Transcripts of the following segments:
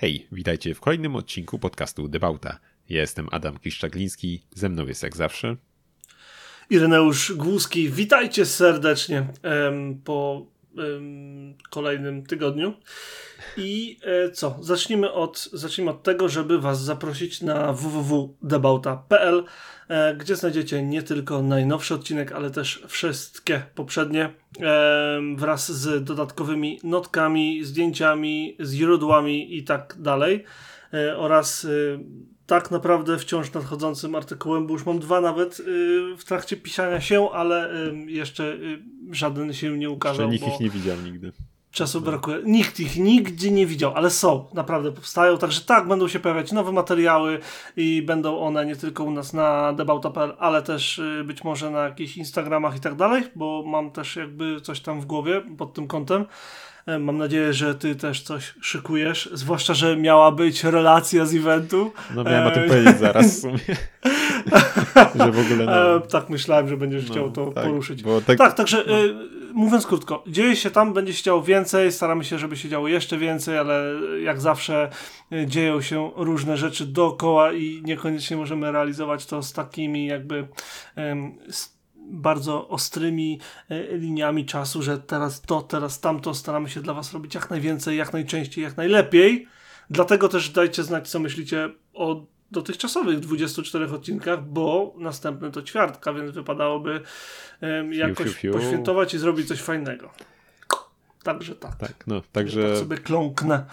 Hej, witajcie w kolejnym odcinku podcastu Debauta. Ja jestem Adam Kiszczagliński, ze mną jest jak zawsze Ireneusz Głuski. Witajcie serdecznie po kolejnym tygodniu. I e, co? Zacznijmy od, zacznijmy od tego, żeby Was zaprosić na www.debauta.pl, e, gdzie znajdziecie nie tylko najnowszy odcinek, ale też wszystkie poprzednie e, wraz z dodatkowymi notkami, zdjęciami, źródłami i tak dalej. Oraz e, tak naprawdę wciąż nadchodzącym artykułem, bo już mam dwa nawet y, w trakcie pisania się, ale jeszcze y, żaden się nie ukazał. Jeszcze nikt ich nie widział nigdy. Czasu brakuje. Nikt ich nigdzie nie widział, ale są, naprawdę powstają. Także tak, będą się pojawiać nowe materiały i będą one nie tylko u nas na debauta.pl, ale też y, być może na jakichś Instagramach i tak dalej, bo mam też jakby coś tam w głowie pod tym kątem. E, Mam nadzieję, że ty też coś szykujesz, zwłaszcza, że miała być relacja z eventu. No miałem o tym E, powiedzieć zaraz w sumie. że w ogóle no, E, tak myślałem, że będziesz no, chciał to tak, poruszyć. Tak, Tak, także e, mówiąc krótko, dzieje się tam, będzie się działo więcej, staramy się, żeby się działo jeszcze więcej, ale jak zawsze dzieją się różne rzeczy dookoła i niekoniecznie możemy realizować to z takimi jakby z bardzo ostrymi e, liniami czasu, że teraz to, teraz tamto, staramy się dla Was robić jak najwięcej, jak najczęściej, jak najlepiej. Dlatego też dajcie znać, co myślicie o dotychczasowych 24 odcinkach, bo następny to ćwiartka, więc wypadałoby em, jakoś fiu, fiu. poświętować i zrobić coś fajnego. Także tak. tak, no, Tak także sobie kląknę.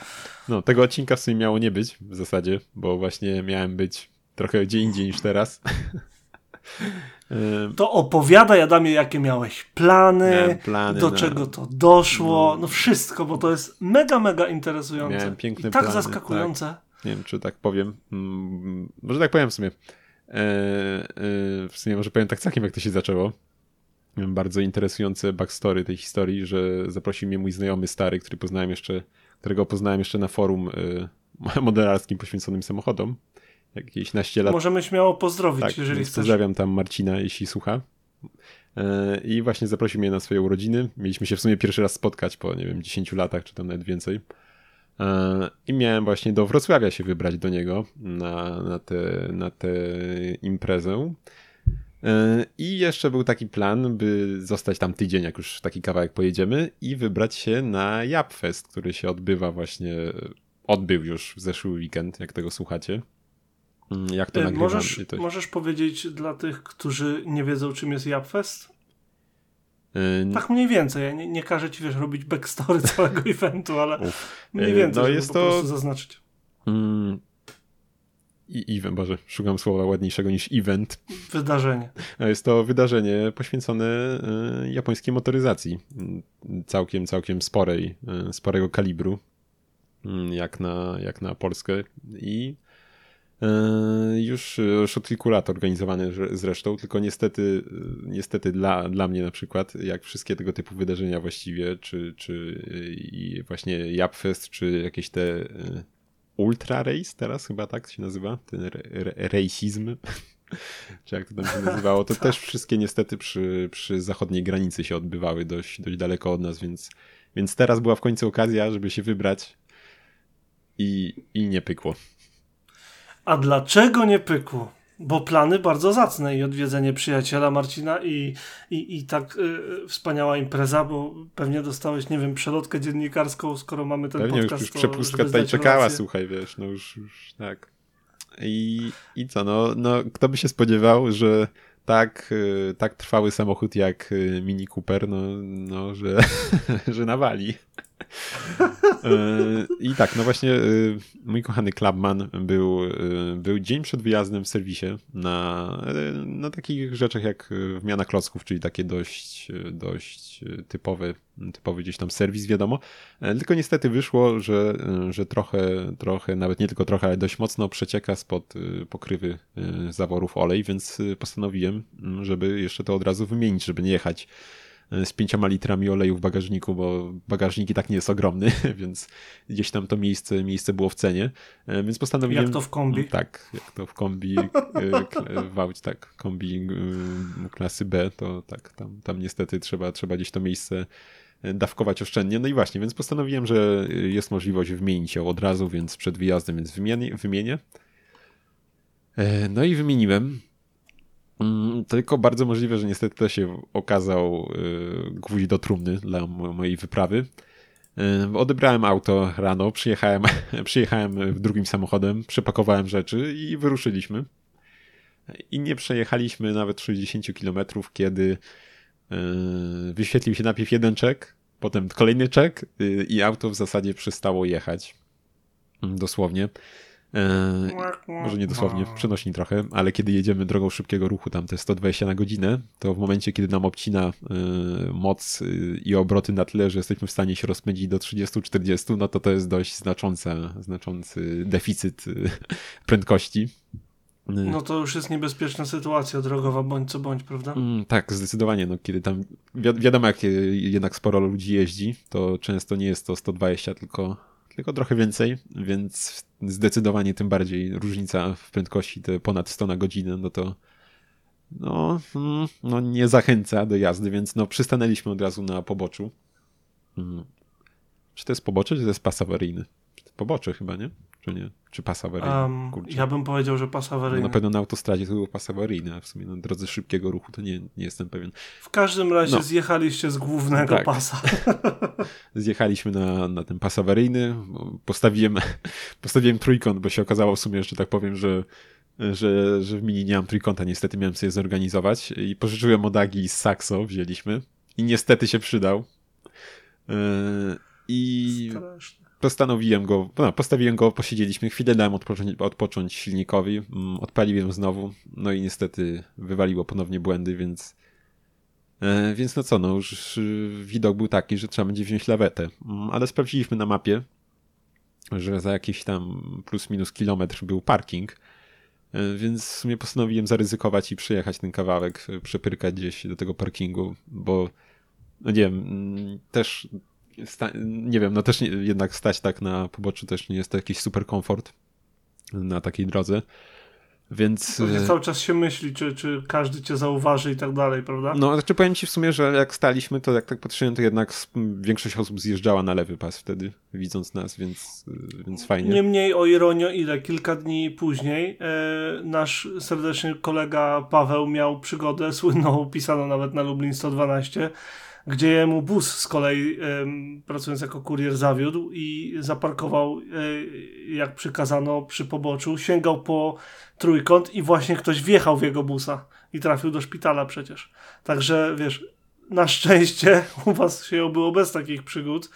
no, tego odcinka w sumie miało nie być w zasadzie, bo właśnie miałem być trochę gdzie indziej niż teraz. Em, To opowiadaj, Adamie, jakie miałeś plany, Miałem plany do na- czego to doszło, No. no. wszystko, bo to jest mega, mega interesujące. Miałem piękne I tak plany, zaskakujące. nie wiem, czy tak powiem. Mm, może tak powiem w sumie. E, e, w sumie może powiem tak całkiem, jak to się zaczęło. Miałem bardzo interesujące backstory tej historii, że zaprosił mnie mój znajomy stary, który poznałem jeszcze, którego poznałem jeszcze na forum e, modelarskim poświęconym samochodom. Jakieś naście lat Możemy śmiało pozdrowić, tak, jeżeli chcesz. pozdrawiam tam Marcina, jeśli słucha. E, I właśnie zaprosił mnie na swoje urodziny. Mieliśmy się w sumie pierwszy raz spotkać po, nie wiem, 10 latach, czy tam nawet więcej. E, I miałem właśnie do Wrocławia się wybrać do niego na, na, tę na tę imprezę. E, I jeszcze był taki plan, by zostać tam tydzień, jak już taki kawałek pojedziemy, i wybrać się na Japfest, który się odbywa właśnie, odbył już w zeszły weekend, jak tego słuchacie. Mm, Jak to E, nagrywam? Możesz, to- możesz powiedzieć dla tych, którzy nie wiedzą, czym jest Japfest? Yy, Tak mniej więcej. Ja nie, nie każę ci, wiesz, robić backstory całego eventu, ale Uf. mniej E, więcej, no jest po to- prostu zaznaczyć. Mm, I event, Boże, szukam słowa ładniejszego niż event. Wydarzenie. A Jest to wydarzenie poświęcone y, japońskiej motoryzacji. Y, Całkiem, całkiem sporej, y, sporego kalibru, y, jak na, jak na Polskę. I y, już, już od kilku lat organizowane że- zresztą, tylko niestety, y, niestety dla, dla mnie na przykład, jak wszystkie tego typu wydarzenia właściwie, czy, czy i właśnie Japfest, czy jakieś te Ultra Race teraz chyba tak się nazywa, ten re, re, racizm, czy jak to tam się nazywało, to też wszystkie niestety przy, przy zachodniej granicy się odbywały dość, dość daleko od nas, więc, więc teraz była w końcu okazja, żeby się wybrać i, i nie pykło. A dlaczego nie pykło? Bo plany bardzo zacne i odwiedzenie przyjaciela Marcina i, i, i tak y, wspaniała impreza, bo pewnie dostałeś, nie wiem, przelotkę dziennikarską, skoro mamy ten Pewnie już, podcast. już to przepustka tutaj czekała, relację. słuchaj, wiesz, no już, już tak. I, I co, no, no kto by się spodziewał, że tak, y, tak trwały samochód jak y, Mini Cooper, no, no że, że nawali. Y, I tak, no właśnie y, mój kochany Clubman był, y, był dzień przed wyjazdem w serwisie na, na takich rzeczach jak wymiana klocków, czyli takie dość, dość y, typowy, gdzieś tam serwis, wiadomo. E, Tylko niestety wyszło, że, że trochę, trochę, nawet nie tylko trochę, ale dość mocno przecieka spod pokrywy zaworów olej, więc postanowiłem, żeby jeszcze to od razu wymienić, żeby nie jechać z pięcioma litrami oleju w bagażniku, bo bagażnik i tak nie jest ogromny, więc gdzieś tam to miejsce, miejsce było w cenie, E, więc postanowiłem... Jak to w kombi? Tak, jak to w kombi, w aucie, tak, kombi y, klasy B, to tak, tam, tam niestety trzeba, trzeba gdzieś to miejsce dawkować oszczędnie. No i właśnie, więc postanowiłem, że jest możliwość wymienić ją od razu, więc przed wyjazdem, więc wymienię. wymienię. No i wymieniłem. Mm, tylko bardzo możliwe, że niestety to się okazał gwóźdź do trumny dla mojej wyprawy. Odebrałem auto rano, przyjechałem, przyjechałem drugim samochodem, przepakowałem rzeczy i wyruszyliśmy. I nie przejechaliśmy nawet 60 km, kiedy wyświetlił się najpierw jeden czek, potem kolejny czek y, i auto w zasadzie przestało jechać. Dosłownie. Może nie dosłownie, przenośni trochę, ale kiedy jedziemy drogą szybkiego ruchu, tam te 120 na godzinę, to w momencie, kiedy nam obcina e, moc y, i obroty na tyle, że jesteśmy w stanie się rozpędzić do 30-40, no to to jest dość znacząca, znaczący deficyt y, prędkości. No to już jest niebezpieczna sytuacja drogowa, bądź co bądź, prawda? Mm, tak, zdecydowanie. No, kiedy tam wi wiadomo, jak jednak sporo ludzi jeździ, to często nie jest to 120, tylko tylko trochę więcej, więc zdecydowanie tym bardziej różnica w prędkości te ponad 100 na godzinę, no to no, mm, no nie zachęca do jazdy, więc no przystanęliśmy od razu na poboczu. Mm. Czy to jest pobocze, czy to jest pas awaryjny? Pobocze chyba, nie? Czy nie? Czy pas awaryjny? Um, ja bym powiedział, że pas awaryjny. No, na pewno na autostradzie to był pas awaryjny, a w sumie na drodze szybkiego ruchu to nie, nie jestem pewien. W każdym razie no. zjechaliście z głównego tak. pasa. Zjechaliśmy na, na ten pas awaryjny. Postawiłem, postawiłem trójkąt, bo się okazało w sumie, że tak powiem, że że, że w mini nie mam trójkąta, niestety miałem sobie zorganizować i pożyczyłem od Agi z Saxo, wzięliśmy i niestety się przydał. Yy, I Straszne postanowiłem go, no, postawiłem go, posiedzieliśmy chwilę, dałem odpocząć, odpocząć silnikowi, mm, odpaliłem znowu, no i niestety wywaliło ponownie błędy, więc e, więc no co, no już widok był taki, że trzeba będzie wziąć lawetę, mm, ale sprawdziliśmy na mapie, że za jakiś tam plus minus kilometr był parking, e, więc w sumie postanowiłem zaryzykować i przyjechać ten kawałek, e, przepyrkać gdzieś do tego parkingu, bo no nie wiem, mm, też nie wiem, no też nie, jednak stać tak na poboczu też nie jest to jakiś super komfort na takiej drodze. Więc. Pewnie cały czas się myśli, czy, czy każdy cię zauważy i tak dalej, prawda? No, znaczy powiem ci w sumie, że jak staliśmy, to jak tak patrzyłem, to jednak większość osób zjeżdżała na lewy pas wtedy, widząc nas, więc, więc fajnie. Niemniej o ironio, ile kilka dni później e, nasz serdeczny kolega Paweł miał przygodę słynną, opisaną nawet na Lublin 112 gdzie mu bus z kolei pracując jako kurier zawiódł i zaparkował e, jak przykazano przy poboczu, sięgał po trójkąt i właśnie ktoś wjechał w jego busa i trafił do szpitala przecież. Także wiesz, na szczęście u was się obyło bez takich przygód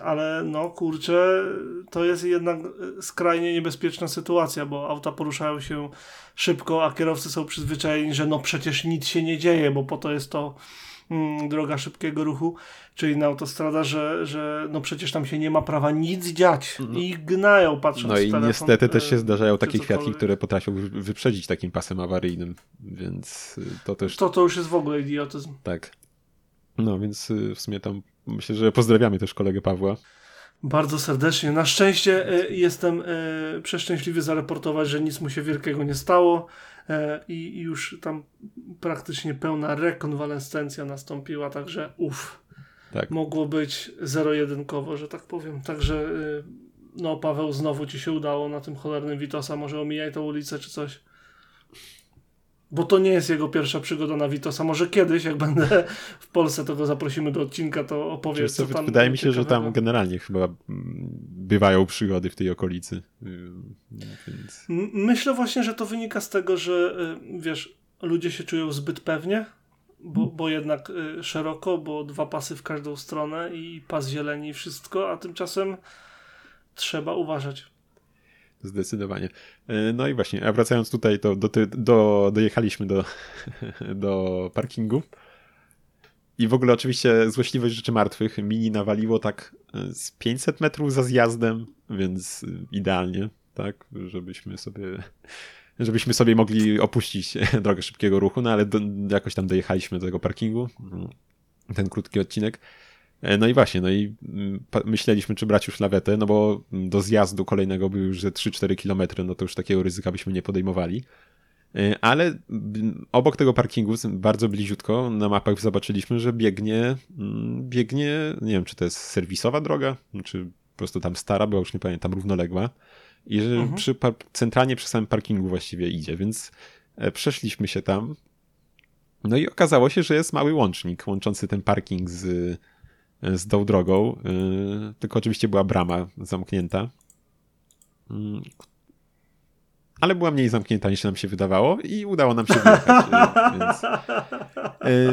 ale no kurczę, to jest jednak skrajnie niebezpieczna sytuacja, bo auta poruszają się szybko, a kierowcy są przyzwyczajeni, że no przecież nic się nie dzieje, bo po to jest to mm, droga szybkiego ruchu, czyli na autostrada, że, że no przecież tam się nie ma prawa nic dziać no. i gnają patrząc No i telefon, niestety też się e, zdarzają takie kwiatki, które potrafią wyprzedzić takim pasem awaryjnym, więc y, to też... To, to już jest w ogóle idiotyzm. Tak. No więc y, w sumie tam Myślę, że pozdrawiamy też kolegę Pawła. Bardzo serdecznie. Na szczęście e, jestem e, przeszczęśliwy zareportować, że nic mu się wielkiego nie stało i już tam praktycznie pełna rekonwalescencja nastąpiła, także uff. Tak. Mogło być zero-jedynkowo, że tak powiem. Także no Paweł, znowu ci się udało na tym cholernym Witosa, może omijaj tą ulicę czy coś bo to nie jest jego pierwsza przygoda na Witosa. Może kiedyś, jak będę w Polsce, to go zaprosimy do odcinka, to opowie co, tam. Wydaje mi się, że tam generalnie chyba mm, bywają przygody w tej okolicy. Więc... Myślę właśnie, że to wynika z tego, że y, wiesz, ludzie się czują zbyt pewnie, bo, hmm. bo jednak y, szeroko, bo dwa pasy w każdą stronę i pas zieleni i wszystko, a tymczasem trzeba uważać. Zdecydowanie. E, no i właśnie, a wracając tutaj, to do, do, dojechaliśmy do, do parkingu. I w ogóle oczywiście złośliwość rzeczy martwych mini nawaliło tak e, z 500 metrów za zjazdem, więc idealnie, tak, żebyśmy sobie żebyśmy sobie mogli opuścić drogę szybkiego ruchu, no ale do, jakoś tam dojechaliśmy do tego parkingu, ten krótki odcinek. E, no i właśnie, no i mm, myśleliśmy, czy brać już lawetę, no bo do zjazdu kolejnego był już ze 3-4 km, no to już takiego ryzyka byśmy nie podejmowali. ale obok tego parkingu, bardzo bliziutko, na mapach zobaczyliśmy, że biegnie, mm, biegnie, nie wiem, czy to jest serwisowa droga, czy po prostu tam stara, bo już nie pamiętam, równoległa. I że mhm. przy, centralnie przy samym parkingu właściwie idzie, więc e, przeszliśmy się tam. No i okazało się, że jest mały łącznik łączący ten parking z, e, z tą drogą. E, tylko oczywiście była brama zamknięta. Mm, ale była mniej zamknięta niż nam się wydawało i udało nam się wyjechać. więc,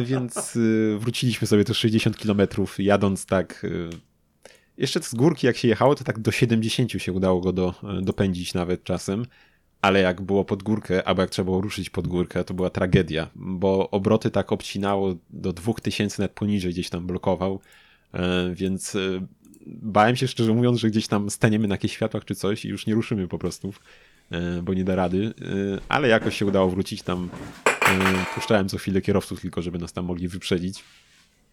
więc wróciliśmy sobie to 60 kilometrów jadąc tak jeszcze z górki jak się jechało, to tak do 70 się udało go do, dopędzić nawet czasem. Ale jak było pod górkę, albo jak trzeba było ruszyć pod górkę, to była tragedia, bo obroty tak obcinało do 2000 net poniżej gdzieś tam blokował, e, więc e, bałem się szczerze mówiąc, że gdzieś tam staniemy na jakichś światłach czy coś i już nie ruszymy po prostu, e, bo nie da rady, ale jakoś się udało wrócić tam. Puszczałem co chwilę kierowców tylko, żeby nas tam mogli wyprzedzić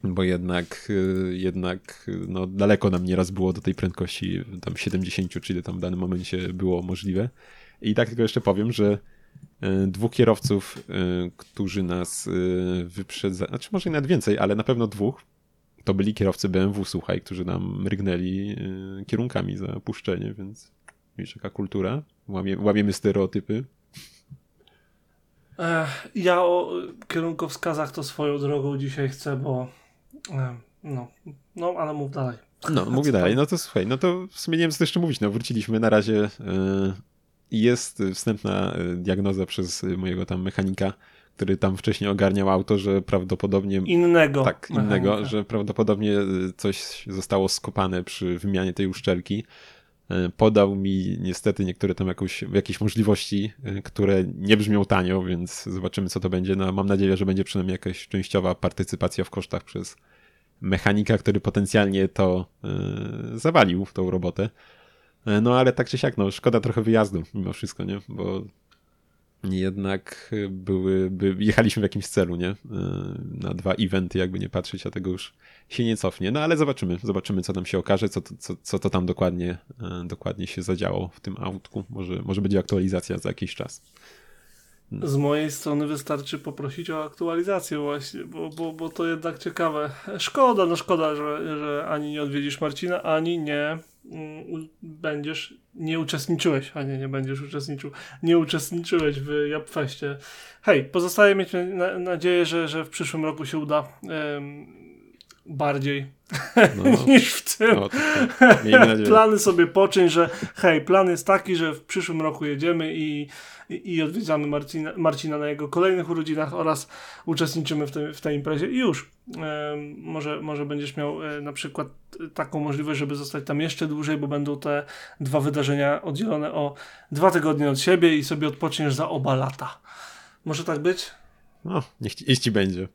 bo jednak, jednak no, daleko nam nieraz było do tej prędkości tam 70, czyli tam w danym momencie było możliwe. I tak tylko jeszcze powiem, że dwóch kierowców, którzy nas wyprzedzają, znaczy może i nawet więcej, ale na pewno dwóch, to byli kierowcy BMW, słuchaj, którzy nam mrygnęli kierunkami za puszczenie, więc wiesz, jaka kultura, Łamie, łamiemy stereotypy. Ja o kierunkowskazach to swoją drogą dzisiaj chcę, bo no, no ale mów dalej. No, mówię dalej. No to słuchaj, no to w sumie nie wiem, co jeszcze mówić. No, wróciliśmy na razie. E, jest wstępna e, diagnoza przez mojego tam mechanika, który tam wcześniej ogarniał auto, że prawdopodobnie. Innego. Tak, mechanika. innego, że prawdopodobnie coś zostało skopane przy wymianie tej uszczelki. E, podał mi niestety niektóre tam jakąś, jakieś możliwości, które nie brzmią tanio, więc zobaczymy, co to będzie. No, mam nadzieję, że będzie przynajmniej jakaś częściowa partycypacja w kosztach przez mechanika, który potencjalnie to yy, zawalił, tą robotę. E, no ale tak czy siak, no szkoda trochę wyjazdu mimo wszystko, nie? Bo jednak były, by, jechaliśmy w jakimś celu, nie? Yy, na dwa eventy, jakby nie patrzeć, a tego już się nie cofnie. No ale zobaczymy, zobaczymy, co tam się okaże, co, co, co to tam dokładnie, yy, dokładnie się zadziało w tym autku. Może, może będzie aktualizacja za jakiś czas. Z mojej strony wystarczy poprosić o aktualizację właśnie, bo, bo, bo to jednak ciekawe. Szkoda, no szkoda, że, że ani nie odwiedzisz Marcina, ani nie będziesz, nie uczestniczyłeś, a nie, nie będziesz uczestniczył, nie uczestniczyłeś w Japfeście. Hej, pozostaje mieć na, nadzieję, że, że w przyszłym roku się uda bardziej no, niż w tym. No, tak. Plany sobie poczyń, że hej, plan jest taki, że w przyszłym roku jedziemy i i, odwiedzamy Marcina, Marcina na jego kolejnych urodzinach oraz uczestniczymy w, w tej imprezie i już. E, może, może będziesz miał e, na przykład taką możliwość, żeby zostać tam jeszcze dłużej, bo będą te dwa wydarzenia oddzielone o dwa tygodnie od siebie i sobie odpoczniesz za oba lata. Może tak być? No, niech ci, ci będzie.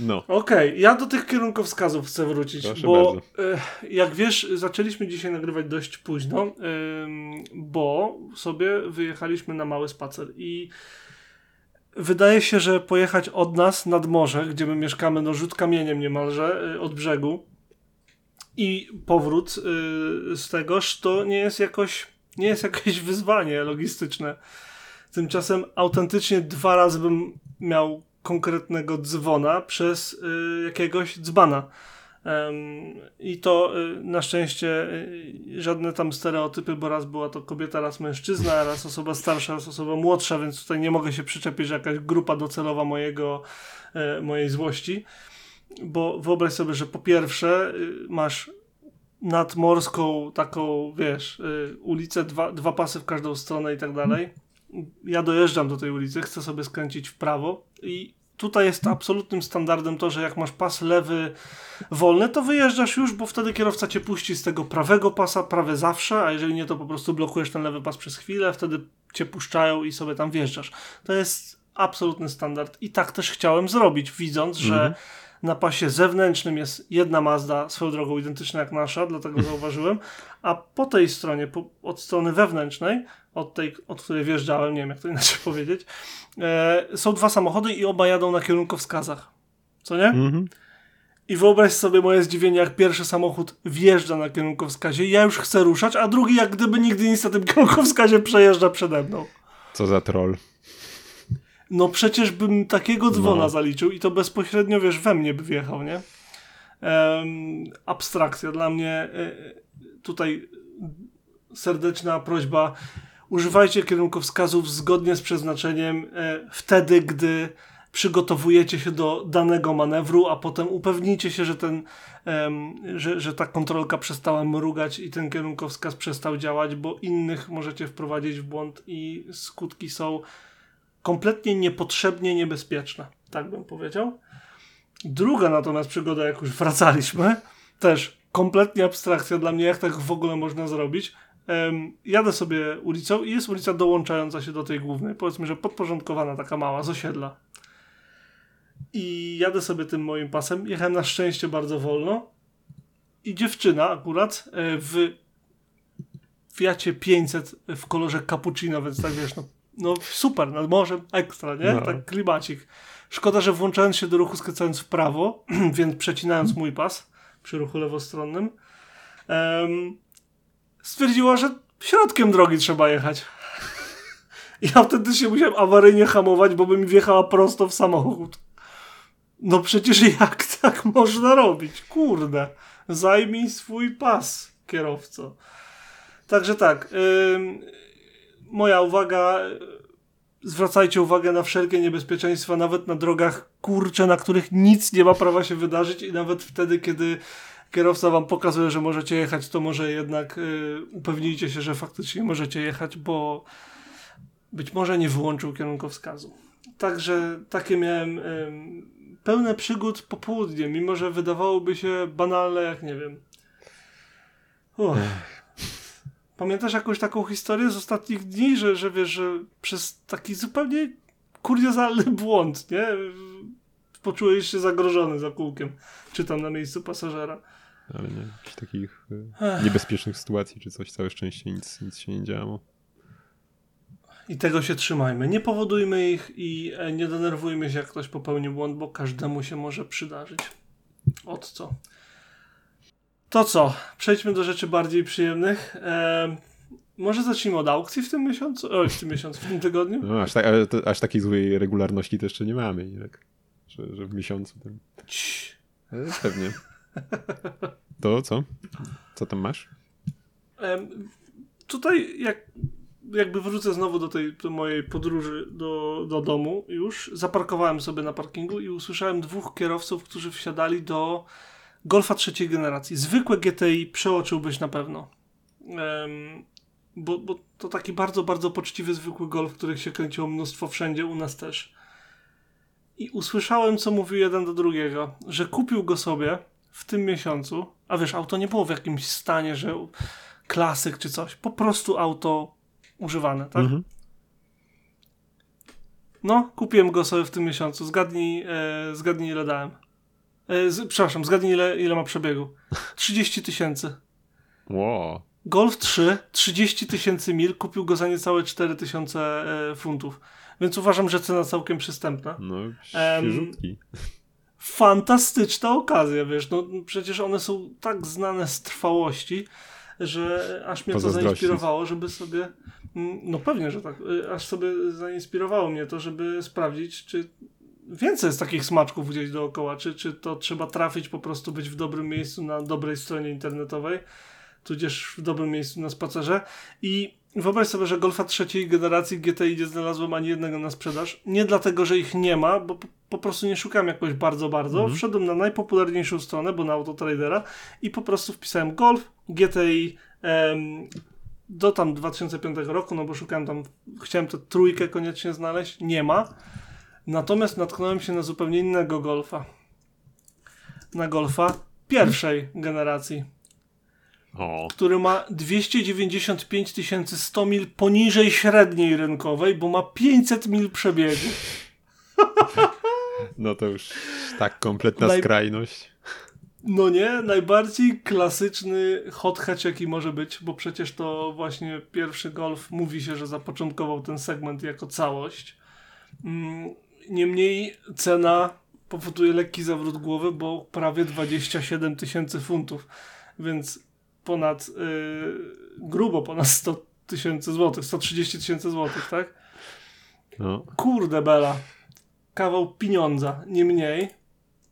No. Okej, okay, ja do tych kierunkowskazów chcę wrócić, Proszę bo bardzo. jak wiesz, zaczęliśmy dzisiaj nagrywać dość późno, bo sobie wyjechaliśmy na mały spacer i wydaje się, że pojechać od nas nad morze, gdzie my mieszkamy, no rzut kamieniem niemalże y, od brzegu i powrót y, z tegoż, to nie jest jakoś, nie jest jakieś wyzwanie logistyczne. Tymczasem autentycznie dwa razy bym miał konkretnego dzwona przez y, jakiegoś dzbana. I to y, na szczęście y, żadne tam stereotypy, bo raz była to kobieta, raz mężczyzna, raz osoba starsza, raz osoba młodsza, więc tutaj nie mogę się przyczepić, że jakaś grupa docelowa mojego, mojej złości. Bo wyobraź sobie, że po pierwsze masz nadmorską taką, wiesz, ulicę, dwa, dwa pasy w każdą stronę i tak dalej ja dojeżdżam do tej ulicy, chcę sobie skręcić w prawo i tutaj jest absolutnym standardem to, że jak masz pas lewy wolny, to wyjeżdżasz już, bo wtedy kierowca cię puści z tego prawego pasa prawie zawsze, a jeżeli nie, to po prostu blokujesz ten lewy pas przez chwilę, wtedy cię puszczają i sobie tam wjeżdżasz. To jest absolutny standard i tak też chciałem zrobić, widząc, mhm. że na pasie zewnętrznym jest jedna Mazda, swoją drogą identyczna jak nasza, dlatego zauważyłem, a po tej stronie, po, od strony wewnętrznej, od tej, od której wjeżdżałem, nie wiem jak to inaczej powiedzieć, e, są dwa samochody i oba jadą na kierunkowskazach. Co nie? Mhm. I wyobraź sobie moje zdziwienie, jak pierwszy samochód wjeżdża na kierunkowskazie, ja już chcę ruszać, a drugi jak gdyby nigdy nic na tym kierunkowskazie przejeżdża przede mną. Co za troll. No przecież bym takiego dzwona No. zaliczył i to bezpośrednio, wiesz, we mnie by wjechał, nie? Em, abstrakcja. Dla mnie e, tutaj serdeczna prośba. Używajcie kierunkowskazów zgodnie z przeznaczeniem e, wtedy, gdy przygotowujecie się do danego manewru, a potem upewnijcie się, że, ten, że, że ta kontrolka przestała mrugać i ten kierunkowskaz przestał działać, bo innych możecie wprowadzić w błąd i skutki są kompletnie niepotrzebnie niebezpieczne. Tak bym powiedział. Druga natomiast przygoda, jak już wracaliśmy, też kompletnie abstrakcja dla mnie, jak tak w ogóle można zrobić. Jadę sobie ulicą i jest ulica dołączająca się do tej głównej, powiedzmy, że podporządkowana, taka mała, z osiedla. I jadę sobie tym moim pasem. Jechałem na szczęście bardzo wolno. I dziewczyna akurat e, w Fiacie 500 w kolorze cappuccino, więc tak wiesz, no, no super, nad morzem, ekstra, nie? No. Tak klimacik. Szkoda, że włączając się do ruchu, skręcając w prawo, więc przecinając mój pas przy ruchu lewostronnym, em, stwierdziła, że środkiem drogi trzeba jechać. I autentycznie musiałem awaryjnie hamować, bo by mi wjechała prosto w samochód. No przecież jak tak można robić? Kurde. Zajmij swój pas, kierowco. Także tak. ym, moja uwaga. Zwracajcie uwagę na wszelkie niebezpieczeństwa, nawet na drogach kurcze, na których nic nie ma prawa się wydarzyć i nawet wtedy, kiedy kierowca wam pokazuje, że możecie jechać, to może jednak y, upewnijcie się, że faktycznie możecie jechać, bo być może nie wyłączył kierunkowskazu. Także takie miałem ym, pełne przygód popołudnie, mimo że wydawałoby się banalne, jak nie wiem. Pamiętasz jakąś taką historię z ostatnich dni, że, że wiesz, że przez taki zupełnie kuriozalny błąd, nie? Poczułeś się zagrożony za kółkiem, czy tam na miejscu pasażera. Ale nie, jakichś takich y, niebezpiecznych sytuacji czy coś, całe szczęście nic, nic się nie działo. I tego się trzymajmy. Nie powodujmy ich i e, nie denerwujmy się, jak ktoś popełni błąd, bo każdemu się może przydarzyć. Od co? To co? Przejdźmy do rzeczy bardziej przyjemnych. Em, może zacznijmy od aukcji w tym miesiącu? Oj, w tym miesiącu, w tym tygodniu? No, aż, tak, ale to, aż takiej złej regularności to jeszcze nie mamy? Tak, że, że w miesiącu tym. Pewnie. To co? Co tam masz? Em, tutaj jak, jakby wrócę znowu do tej do mojej podróży do, do domu już, zaparkowałem sobie na parkingu i usłyszałem dwóch kierowców, którzy wsiadali do Golfa trzeciej generacji. Zwykłe GTI przeoczyłbyś na pewno. Em, bo, bo to taki bardzo, bardzo poczciwy, zwykły Golf, których się kręciło mnóstwo wszędzie, u nas też. I usłyszałem, co mówił jeden do drugiego, że kupił go sobie w tym miesiącu, a wiesz, auto nie było w jakimś stanie, że klasyk czy coś, po prostu auto używane, tak? Mhm. No, kupiłem go sobie w tym miesiącu. Zgadnij, e, zgadnij ile dałem. E, z, przepraszam, zgadnij ile, ile ma przebiegu. 30 tysięcy. Ło, Golf 3, 30 tysięcy mil, kupił go za niecałe 4 tysiące e, funtów. Więc uważam, że cena całkiem przystępna. no świeżutki. Fantastyczna okazja, wiesz, no przecież one są tak znane z trwałości, że aż mnie to zainspirowało, żeby sobie, mm, no pewnie, że tak, y, aż sobie zainspirowało mnie to, żeby sprawdzić, czy więcej jest takich smaczków gdzieś dookoła, czy, czy to trzeba trafić, po prostu być w dobrym miejscu na dobrej stronie internetowej, tudzież w dobrym miejscu na spacerze. I wyobraź sobie, że Golfa trzeciej generacji GTI nie znalazłem ani jednego na sprzedaż, nie dlatego, że ich nie ma, bo po, po prostu nie szukałem jakoś bardzo, bardzo, Mhm. wszedłem na najpopularniejszą stronę, bo na Autotradera i po prostu wpisałem Golf GTI em, do tam 2005 roku, no bo szukałem tam, chciałem tę trójkę koniecznie znaleźć, nie ma. Natomiast natknąłem się na zupełnie innego Golfa. Na Golfa pierwszej generacji, O, który ma 295 100 mil poniżej średniej rynkowej, bo ma 500 mil przebiegu. no to już tak kompletna Naj- skrajność. No nie, najbardziej klasyczny hot hatch jaki może być, bo przecież to właśnie pierwszy Golf mówi się, że zapoczątkował ten segment jako całość. Mm, Niemniej cena powoduje lekki zawrót głowy, bo prawie 27 tysięcy funtów, więc ponad, yy, grubo ponad 100 tysięcy złotych, 130 tysięcy złotych, tak? No. Kurde bela. Kawał pieniądza, nie mniej.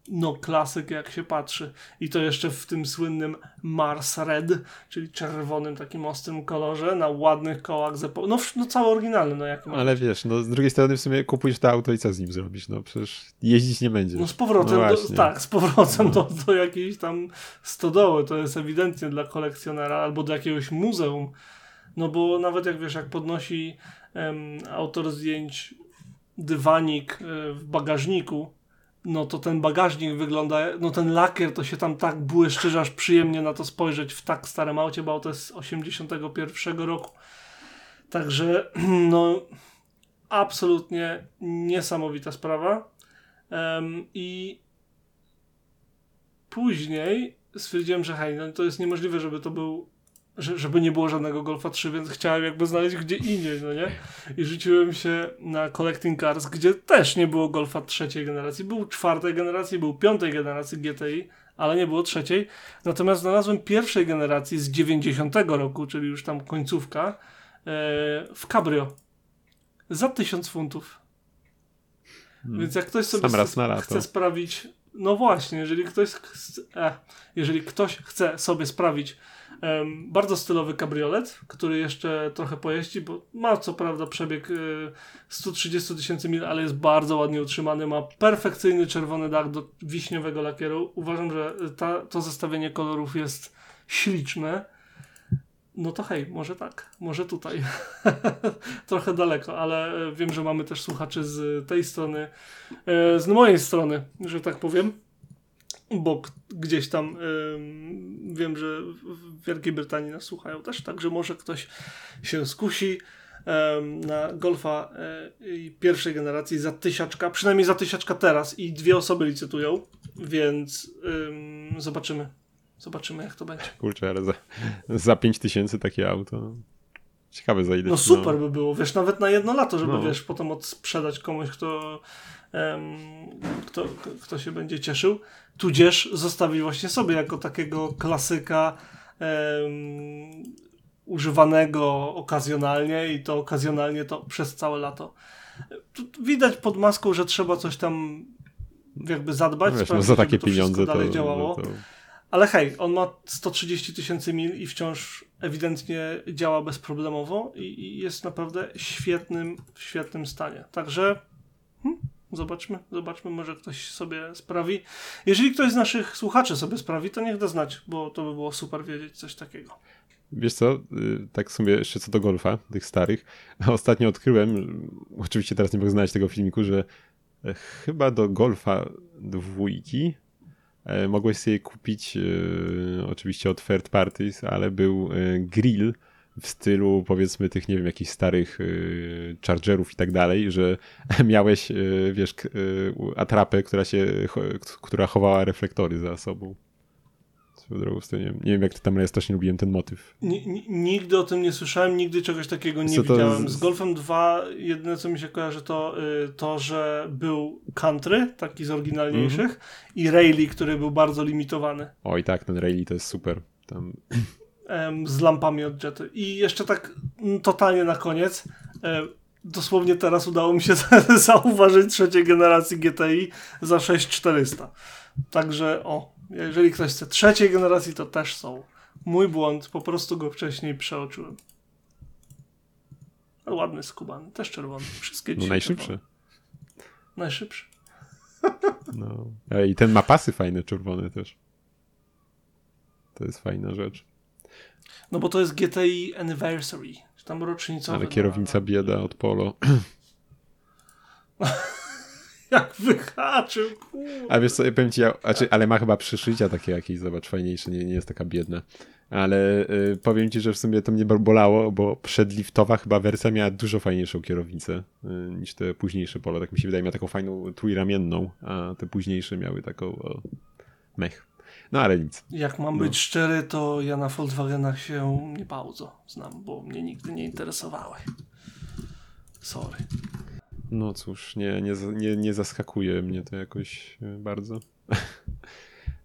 No, klasyk jak się patrzy. I to jeszcze w tym słynnym Mars Red, czyli czerwonym takim ostrym kolorze, na ładnych kołach zepo... No, no cały oryginalny, no jak Ale wiesz, no z drugiej strony w sumie kupujesz to auto i co z nim zrobisz? No przecież jeździć nie będzie. No z powrotem, no do, tak, z powrotem no. do, do jakiejś tam stodoły. To jest ewidentnie dla kolekcjonera albo do jakiegoś muzeum. No bo nawet jak wiesz, jak podnosi um, autor zdjęć dywanik e, w bagażniku, no to ten bagażnik wygląda, no ten lakier to się tam tak błyszczy, że aż przyjemnie na to spojrzeć w tak starym aucie, bo to jest 81 roku. Także no absolutnie niesamowita sprawa. Um, I później stwierdziłem, że hej, no to jest niemożliwe, żeby to był żeby nie było żadnego Golfa 3, więc chciałem jakby znaleźć gdzie indziej, no nie? I rzuciłem się na Collecting Cars, gdzie też nie było Golfa trzeciej generacji. Był czwartej generacji, był piątej generacji GTI, ale nie było trzeciej. Natomiast znalazłem pierwszej generacji z 90 roku, czyli już tam końcówka, e, w Cabrio. Za 1000 funtów. Hmm. Więc jak ktoś sobie chce, chce sprawić, no właśnie, jeżeli ktoś, chce, eh, jeżeli ktoś chce sobie sprawić bardzo stylowy kabriolet, który jeszcze trochę pojeździ, bo ma co prawda przebieg 130 e, tysięcy mil, ale jest bardzo ładnie utrzymany. Ma perfekcyjny czerwony dach do wiśniowego lakieru. Uważam, że ta, to zestawienie kolorów jest śliczne. No to hej, może tak, może tutaj. Trochę daleko, ale e, wiem, że mamy też słuchaczy z tej strony, e, z mojej strony, że tak powiem bo gdzieś tam wiem, że w Wielkiej Brytanii nas słuchają też, także może ktoś się skusi na Golfa y, pierwszej generacji za tysiaczka, przynajmniej za tysiaczka teraz i dwie osoby licytują, więc zobaczymy. Zobaczymy, jak to będzie. Kurczę, ale za, za 5 tysięcy takie auto. Ciekawe za ile. No super no. by było, wiesz, nawet na jedno lato, żeby no. wiesz, potem odsprzedać komuś, kto, um, kto, kto się będzie cieszył tudzież zostawić właśnie sobie jako takiego klasyka um, używanego okazjonalnie i to okazjonalnie to przez całe lato. Tu widać pod maską, że trzeba coś tam jakby zadbać, no wiesz, no za takie to pieniądze dalej to, działało. To... Ale hej, on ma 130 tysięcy mil i wciąż ewidentnie działa bezproblemowo i, jest naprawdę świetnym, w świetnym stanie. Także hmm, Zobaczmy, zobaczmy, może ktoś sobie sprawi. Jeżeli ktoś z naszych słuchaczy sobie sprawi, to niech da znać, bo to by było super wiedzieć coś takiego. Wiesz co, y, tak sobie jeszcze co do golfa, tych starych. Ostatnio odkryłem, oczywiście teraz nie mogę znaleźć tego filmiku, że e, chyba do golfa dwójki mogłeś sobie kupić, e, oczywiście od third parties, ale był grill w stylu powiedzmy tych, nie wiem, jakichś starych chargerów i tak dalej, że miałeś, wiesz, atrapę, która się, która chowała reflektory za sobą. Drogą, nie, wiem, nie wiem, jak ty tam, ale ja strasznie lubiłem ten motyw. nigdy o tym nie słyszałem, nigdy czegoś takiego nie widziałem. Z Golfem 2 jedyne, co mi się kojarzy, to to, że był country, taki z oryginalniejszych mm -hmm. i Rayleigh, który był bardzo limitowany. Oj tak, ten Rayleigh to jest super. Tam z lampami od Jety. I jeszcze tak mm, totalnie na koniec, dosłownie teraz udało mi się zauważyć trzeciej generacji GTI za 6400. Także o, jeżeli ktoś chce trzeciej generacji, to też są. Mój błąd, po prostu go wcześniej przeoczyłem. Ale ładny skubany, też czerwony. Wszystkie No najszybszy. Czerwone. Najszybszy. No. I ten ma pasy fajne, czerwone też. To jest fajna rzecz. No bo to jest GTI Anniversary, tam rocznicowy. Ale kierownica bieda od Polo. Jak wyhaczył. A wiesz co, powiem ci, ja, znaczy, ale ma chyba przyszycia takie jakieś, zobacz, fajniejsze, nie, nie jest taka biedna. Ale y, powiem ci, że w sumie to mnie bolało, bo przedliftowa chyba wersja miała dużo fajniejszą kierownicę y, niż te późniejsze Polo. Tak mi się wydaje, miała taką fajną trójramienną, a te późniejsze miały taką o, mech. No ale nic. Jak mam no. być szczery, to ja na Volkswagenach się nie bardzo znam, bo mnie nigdy nie interesowały. Sorry. No cóż, nie, nie, nie, nie zaskakuje mnie to jakoś e, bardzo.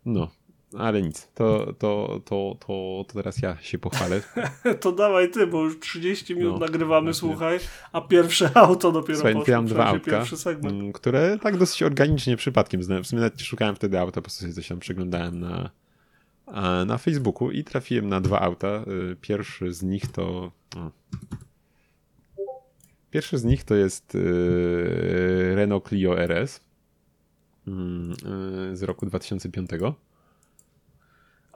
No. ale nic, to, to, to, to, teraz ja się pochwalę. to dawaj ty, bo już 30 minut no, nagrywamy, słuchaj, a pierwsze auto dopiero Słuchaj, poszło. Dwa autka, mm, które tak dosyć organicznie przypadkiem znałem. W sumie nawet szukałem wtedy auta, po prostu sobie coś tam przeglądałem na, na Facebooku i trafiłem na dwa auta. Y, pierwszy z nich to... Pierwszy z nich to jest y, Renault Clio RS mm, y, z roku 2005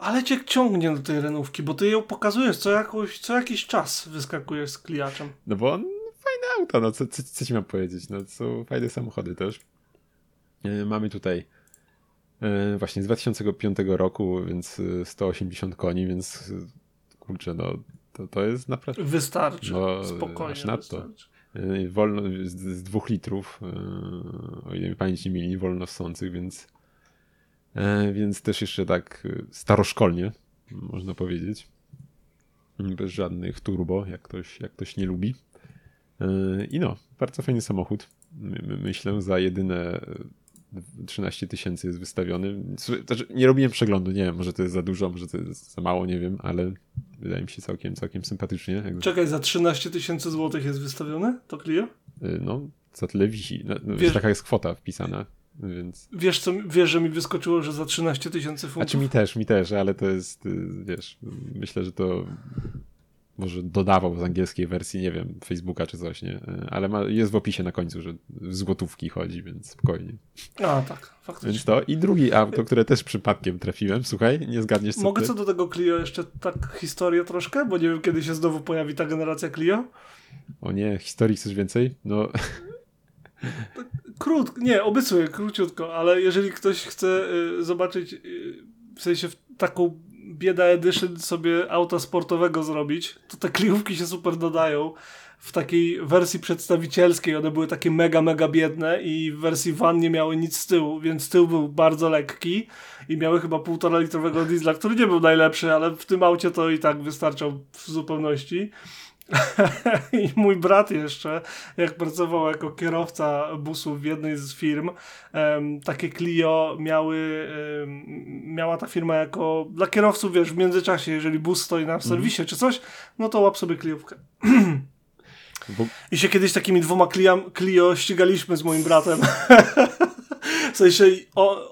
ale cię ciągnie do tej renówki, bo ty ją pokazujesz co, jakoś, co jakiś czas wyskakujesz z kliaczem. No bo on fajne auta, no co, co, co ci mam powiedzieć, no są fajne samochody też. Yy, mamy tutaj yy, właśnie z 2005 roku, więc 180 koni, więc yy, kurczę, no to, to jest naprawdę... Wystarczy, no, spokojnie aż nadto. Wystarczy. Wolno, z, z dwóch litrów, o ile mi pamięć nie mieli, wolno ssących, więc E, więc też jeszcze tak e, staroszkolnie, można powiedzieć. Bez żadnych turbo, jak ktoś, jak ktoś nie lubi. E, I no, bardzo fajny samochód. Myślę, za jedyne 13 tysięcy jest wystawiony. Znaczy, nie robiłem przeglądu, nie wiem, może to jest za dużo, może to jest za mało, nie wiem, ale wydaje mi się całkiem, całkiem sympatycznie. Czekaj, za 13 tysięcy złotych jest wystawione to Clio? No, za tyle wisi. No, Wiesz, taka jest kwota wpisana. Więc... Wiesz, co, wiesz, że mi wyskoczyło, że za 13 tysięcy funtów? Znaczy mi też, mi też, ale to jest, y, wiesz, myślę, że to może dodawał z angielskiej wersji, nie wiem, Facebooka czy coś, nie? Ale ma, jest w opisie na końcu, że w złotówki chodzi, więc spokojnie. A, tak, faktycznie. Więc to i drugi auto, które też przypadkiem trafiłem, słuchaj, nie zgadniesz co Mogę ty? co do tego Clio jeszcze tak historię troszkę, bo nie wiem kiedy się znowu pojawi ta generacja Clio. O nie, historii chcesz więcej? No... Krótko, nie, obiecuję, króciutko, ale jeżeli ktoś chce y, zobaczyć, y, w sensie w taką bieda edition sobie auta sportowego zrobić, to te kliówki się super dodają. W takiej wersji przedstawicielskiej one były takie mega, mega biedne i w wersji van nie miały nic z tyłu, więc tył był bardzo lekki i miały chyba półtora litrowego diesla, który nie był najlepszy, ale w tym aucie to i tak wystarczał w zupełności. I mój brat jeszcze, jak pracował jako kierowca busów w jednej z firm, um, takie Clio miały, um, miała ta firma jako dla kierowców, wiesz, w międzyczasie, jeżeli bus stoi na serwisie mm. czy coś, no to łap sobie Cliówkę. Bo... I się kiedyś takimi dwoma Clio, Clio ścigaliśmy z moim bratem. W sensie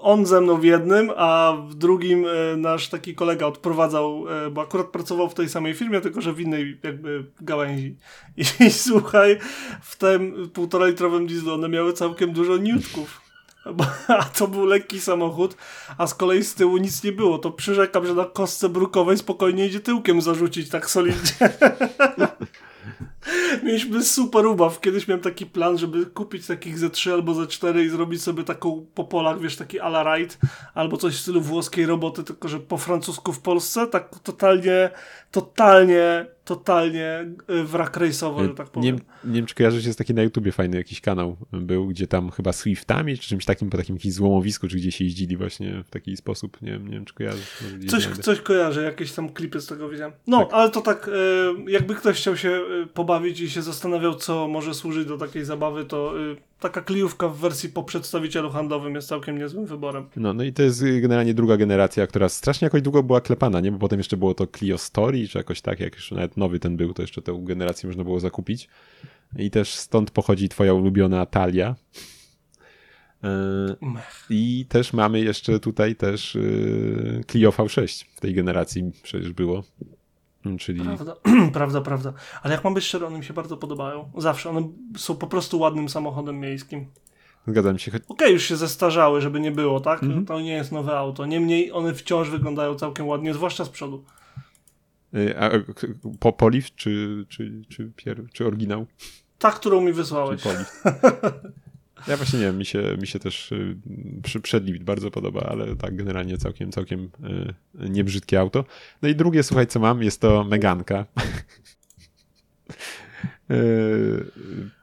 on ze mną w jednym, a w drugim e, nasz taki kolega odprowadzał, e, bo akurat pracował w tej samej firmie, tylko że w innej jakby gałęzi. I, i słuchaj, w tym półtora litrowym dieslu one miały całkiem dużo niutków. A to był lekki samochód, a z kolei z tyłu nic nie było. To przyrzekam, że na kostce brukowej spokojnie idzie tyłkiem zarzucić tak solidnie. Mieliśmy super ubaw. Kiedyś miałem taki plan, żeby kupić takich ze 3 albo ze 4 i zrobić sobie taką po polach, wiesz, taki a la ride, albo coś w stylu włoskiej roboty, tylko że po francusku w Polsce, tak totalnie, totalnie totalnie y, wrak rejsowy, że tak powiem. Nie, nie wiem, czy taki na YouTubie fajny jakiś kanał był, gdzie tam chyba Swiftami, czy czymś takim, po takim jakimś złomowisku, czy gdzie się jeździli właśnie w taki sposób. Nie wiem, nie wiem czy. Coś, coś kojarzę, jakieś tam klipy z tego widziałem. No, tak. ale to tak, y, jakby ktoś chciał się y, pobawić i się zastanawiał, co może służyć do takiej zabawy, to taka kliówka w wersji po przedstawicielu handlowym jest całkiem niezłym wyborem. No, no i to jest generalnie druga generacja, która strasznie jakoś długo była klepana, nie? Bo potem jeszcze było to Clio Story, czy jakoś tak, jak już nawet nowy ten był, to jeszcze tę generację można było zakupić. I też stąd pochodzi twoja ulubiona Talia. E, I też mamy jeszcze tutaj też e, Clio V6 w tej generacji przecież było. Czyli... Prawda, prawda, prawda. Ale jak mam być szczery, one mi się bardzo podobają. Zawsze. One są po prostu ładnym samochodem miejskim. Zgadzam się. Okej, okay, już się zestarzały, żeby nie było, tak? Mm -hmm. To nie jest nowe auto. Niemniej one wciąż wyglądają całkiem ładnie, zwłaszcza z przodu. Y, a, po Poliv czy, czy, czy, pier, czy oryginał? Ta, którą mi wysłałeś. Ja właśnie nie wiem, mi się, mi się też y, przy, przedlift bardzo podoba, ale tak generalnie całkiem, całkiem y, niebrzydkie auto. No i drugie, słuchaj, co mam, jest to Meganka.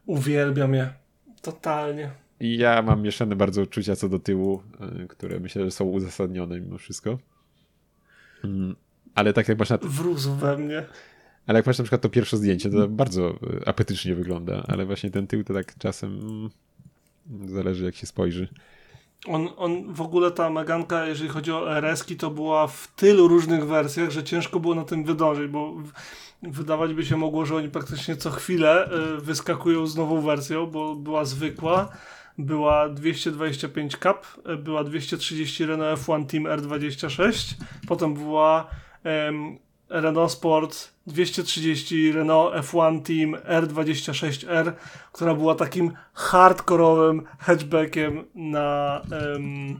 Uwielbiam je. Totalnie. I ja mam mieszane bardzo uczucia co do tyłu, które myślę, że są uzasadnione mimo wszystko. Mm, ale tak jak masz na... Wrósł we mnie. Ale jak masz na przykład to pierwsze zdjęcie, to bardzo apetycznie wygląda, ale właśnie ten tył to tak czasem mm, zależy jak się spojrzy. On, on w ogóle ta Meganka, jeżeli chodzi o RS-ki, to była w tylu różnych wersjach, że ciężko było na tym wydążyć, bo wydawać by się mogło, że oni praktycznie co chwilę y, wyskakują z nową wersją, bo była zwykła, była 225 Cup, y, była 230 Renault F1 Team R26, potem była um, Renault Sport 230 Renault F1 Team R26R, która była takim hardkorowym hatchbackiem na um,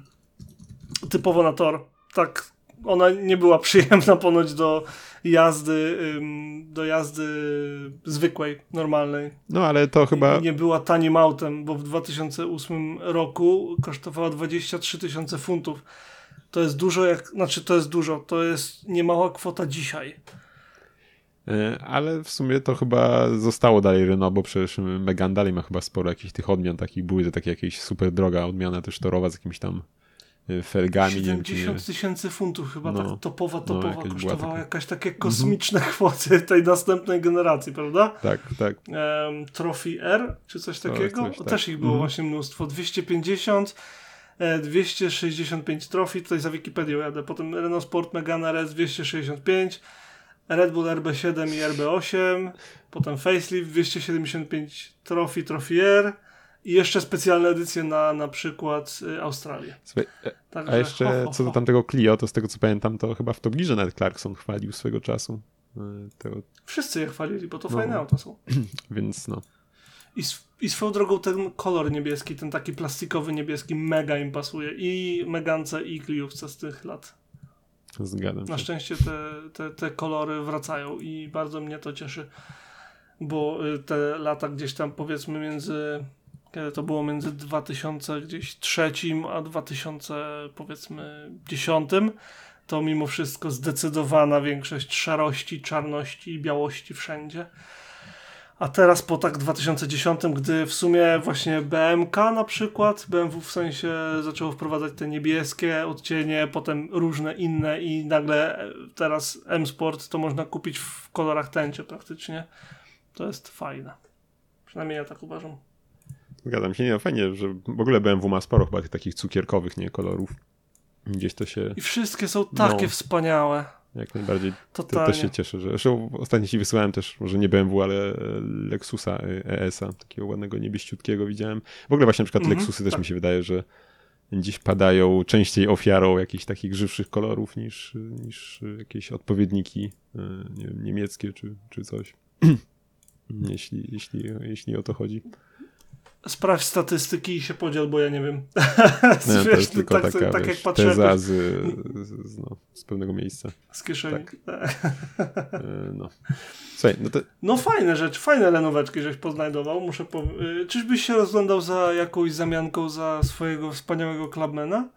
typowo na tor. Tak, ona nie była przyjemna ponoć do jazdy, um, do jazdy zwykłej, normalnej. No ale to chyba... Nie była tanim autem, bo w 2008 roku kosztowała 23 tysiące funtów. To jest dużo, jak, znaczy to jest dużo, to jest niemała kwota dzisiaj. E, ale w sumie to chyba zostało dalej Renault, bo przecież Megan dalej ma chyba sporo jakichś tych odmian takich. Były to takie jakieś super droga odmiana też torowa z jakimiś tam e, felgami. 70 tysięcy funtów chyba no, tak topowa, no, topowa no, kosztowała taka... jakaś takie kosmiczne mm kwoty tej następnej generacji, prawda? Tak, tak. Um, Trophy R, czy coś takiego? Coś, tak. Też ich było mm właśnie mnóstwo. 250 265 trofii, tutaj za Wikipedią jadę, potem Renault Sport Megane RS 265, Red Bull RB7 i RB8, potem Facelift 275 trofii, Trofier i jeszcze specjalne edycje na na przykład y, Australię. Słuchaj, e, Także, a jeszcze ho, ho, ho. co do tamtego Clio, to z tego co pamiętam, to chyba w Top Gearze nawet Clarkson chwalił swego czasu. E, tego... Wszyscy je chwalili, bo to no. fajne auto są. Więc no. I, I swoją drogą ten kolor niebieski, ten taki plastikowy niebieski mega im pasuje. I Megance, i Kliówce z tych lat. Zgadzam się. Na szczęście te, te, te kolory wracają i bardzo mnie to cieszy, bo y, te lata gdzieś tam powiedzmy między kiedy to było między 2000 gdzieś trzecim a 2000 powiedzmy dziesiątym to mimo wszystko zdecydowana większość szarości, czarności i białości wszędzie. A teraz po tak 2010, gdy w sumie właśnie BMK na przykład, BMW w sensie zaczęło wprowadzać te niebieskie odcienie, potem różne inne i nagle teraz M-Sport to można kupić w kolorach tęczy praktycznie. To jest fajne. Przynajmniej ja tak uważam. Zgadzam się, nie, no fajnie, że w ogóle BMW ma sporo chyba tych takich cukierkowych, nie, kolorów. Gdzieś to się... I wszystkie są takie no. wspaniałe. Jak najbardziej. To też się cieszę, że. Zresztą ostatnio ci wysyłałem też, może nie BMW, ale Lexusa ES-a, takiego ładnego niebieściutkiego widziałem. W ogóle właśnie na przykład mm -hmm, Lexusy też tak. mi się wydaje, że dziś padają częściej ofiarą jakichś takich żywszych kolorów niż, niż jakieś odpowiedniki e, nie wiem, niemieckie czy, czy coś. jeśli, jeśli, jeśli o to chodzi sprawdź statystyki i się podziel, bo ja nie wiem. Nie, jest tylko tak, taka, tak wiesz, jak patrzę, teza z, z, no, z pewnego miejsca. Z kieszeni. Tak. E, no. Słuchaj, no, to... no fajne rzeczy, fajne renoweczki żeś poznajdował. Muszę po... Y, czyżbyś się rozglądał za jakąś zamianką za swojego wspaniałego clubmana?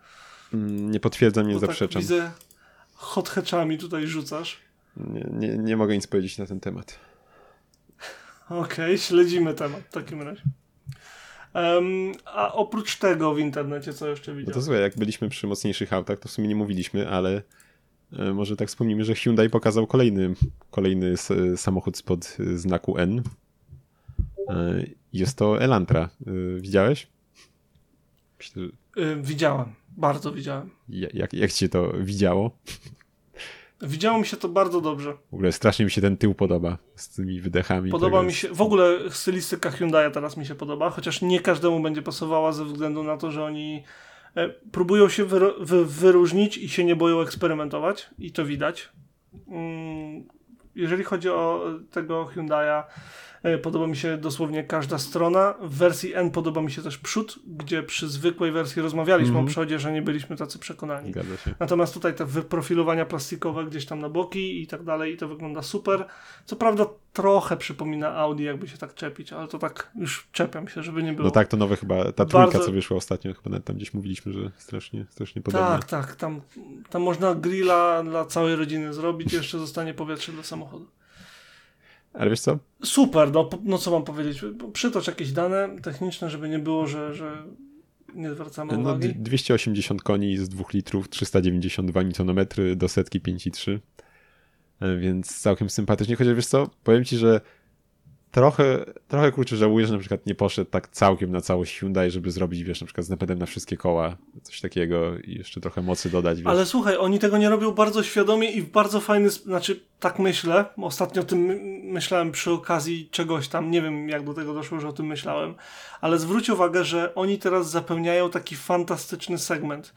Mm, nie potwierdzam, nie bo tak zaprzeczam. Tak widzę, hot hatchami tutaj rzucasz. Nie, nie, nie mogę nic powiedzieć na ten temat. Okej, okay, śledzimy temat w takim razie. Um, a oprócz tego w internecie co jeszcze widziałem? No to słuchaj, jak byliśmy przy mocniejszych autach, to w sumie nie mówiliśmy, ale e, może tak wspomnimy, że Hyundai pokazał kolejny, kolejny samochód spod znaku N. E, jest to Elantra. E, widziałeś? Widziałem, bardzo widziałem. Jak, jak ci to widziało? Widziało mi się to bardzo dobrze. W ogóle strasznie mi się ten tył podoba z tymi wydechami. Podoba mi się, w ogóle stylistyka Hyundai teraz mi się podoba, chociaż nie każdemu będzie pasowała ze względu na to, że oni e, próbują się wyro, wy, wyróżnić i się nie boją eksperymentować i to widać. Mm, jeżeli chodzi o tego Hyundai'a, podoba mi się dosłownie każda strona. W wersji N podoba mi się też przód, gdzie przy zwykłej wersji rozmawialiśmy mm -hmm. o mhm. przodzie, że nie byliśmy tacy przekonani. Natomiast tutaj te wyprofilowania plastikowe gdzieś tam na boki i tak dalej i to wygląda super. Co prawda trochę przypomina Audi, jakby się tak czepić, ale to tak już czepiam się, żeby nie było. No tak, to nowe chyba, ta trójka, co wyszła ostatnio, chyba tam gdzieś mówiliśmy, że strasznie, strasznie podobne. Tak, tak, tam, tam można grilla dla całej rodziny zrobić, jeszcze zostanie powietrze dla samochodu. Ale wiesz co? Super, no, no co mam powiedzieć? Przytocz jakieś dane techniczne, żeby nie było, że, że nie zwracamy no, uwagi. 280 koni z 2 litrów, 392 Nm do setki 5,3. E, więc całkiem sympatycznie. Chociaż wiesz co, powiem ci, że trochę, trochę kurczę żałuję, że na przykład nie poszedł tak całkiem na całość Hyundai, żeby zrobić, wiesz, na przykład z napędem na wszystkie koła, coś takiego i jeszcze trochę mocy dodać, wiesz. Ale słuchaj, oni tego nie robią bardzo świadomie i w bardzo fajny, znaczy tak myślę, ostatnio o tym myślałem przy okazji czegoś tam, nie wiem jak do tego doszło, że o tym myślałem, ale zwróć uwagę, że oni teraz zapełniają taki fantastyczny segment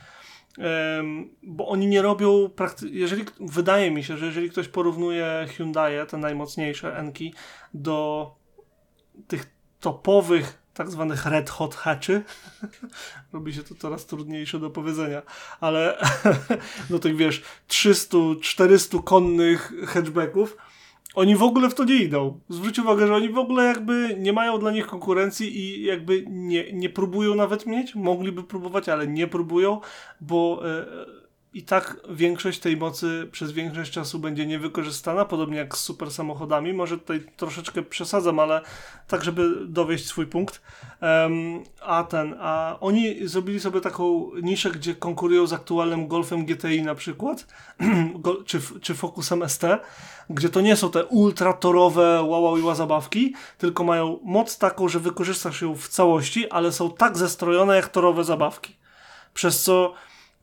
bo oni nie robią, jeżeli, wydaje mi się, że jeżeli ktoś porównuje Hyundai, te najmocniejsze Enki, do tych topowych tak zwanych red hot hatchy, robi się to coraz trudniejsze do powiedzenia, ale do tych wiesz 300-400 konnych hatchbacków, oni w ogóle w to nie idą. Zwróć uwagę, że oni w ogóle jakby nie mają dla nich konkurencji i jakby nie, nie próbują nawet mieć. Mogliby próbować, ale nie próbują, bo e, i tak większość tej mocy przez większość czasu będzie niewykorzystana, podobnie jak z super samochodami. Może tutaj troszeczkę przesadzam, ale tak, żeby dowieść swój punkt. Um, a ten, a oni zrobili sobie taką niszę, gdzie konkurują z aktualnym Golfem GTI na przykład, czy, czy Focusem ST, gdzie to nie są te ultratorowe wow, wow zabawki, tylko mają moc taką, że wykorzystasz ją w całości, ale są tak zestrojone jak torowe zabawki. Przez co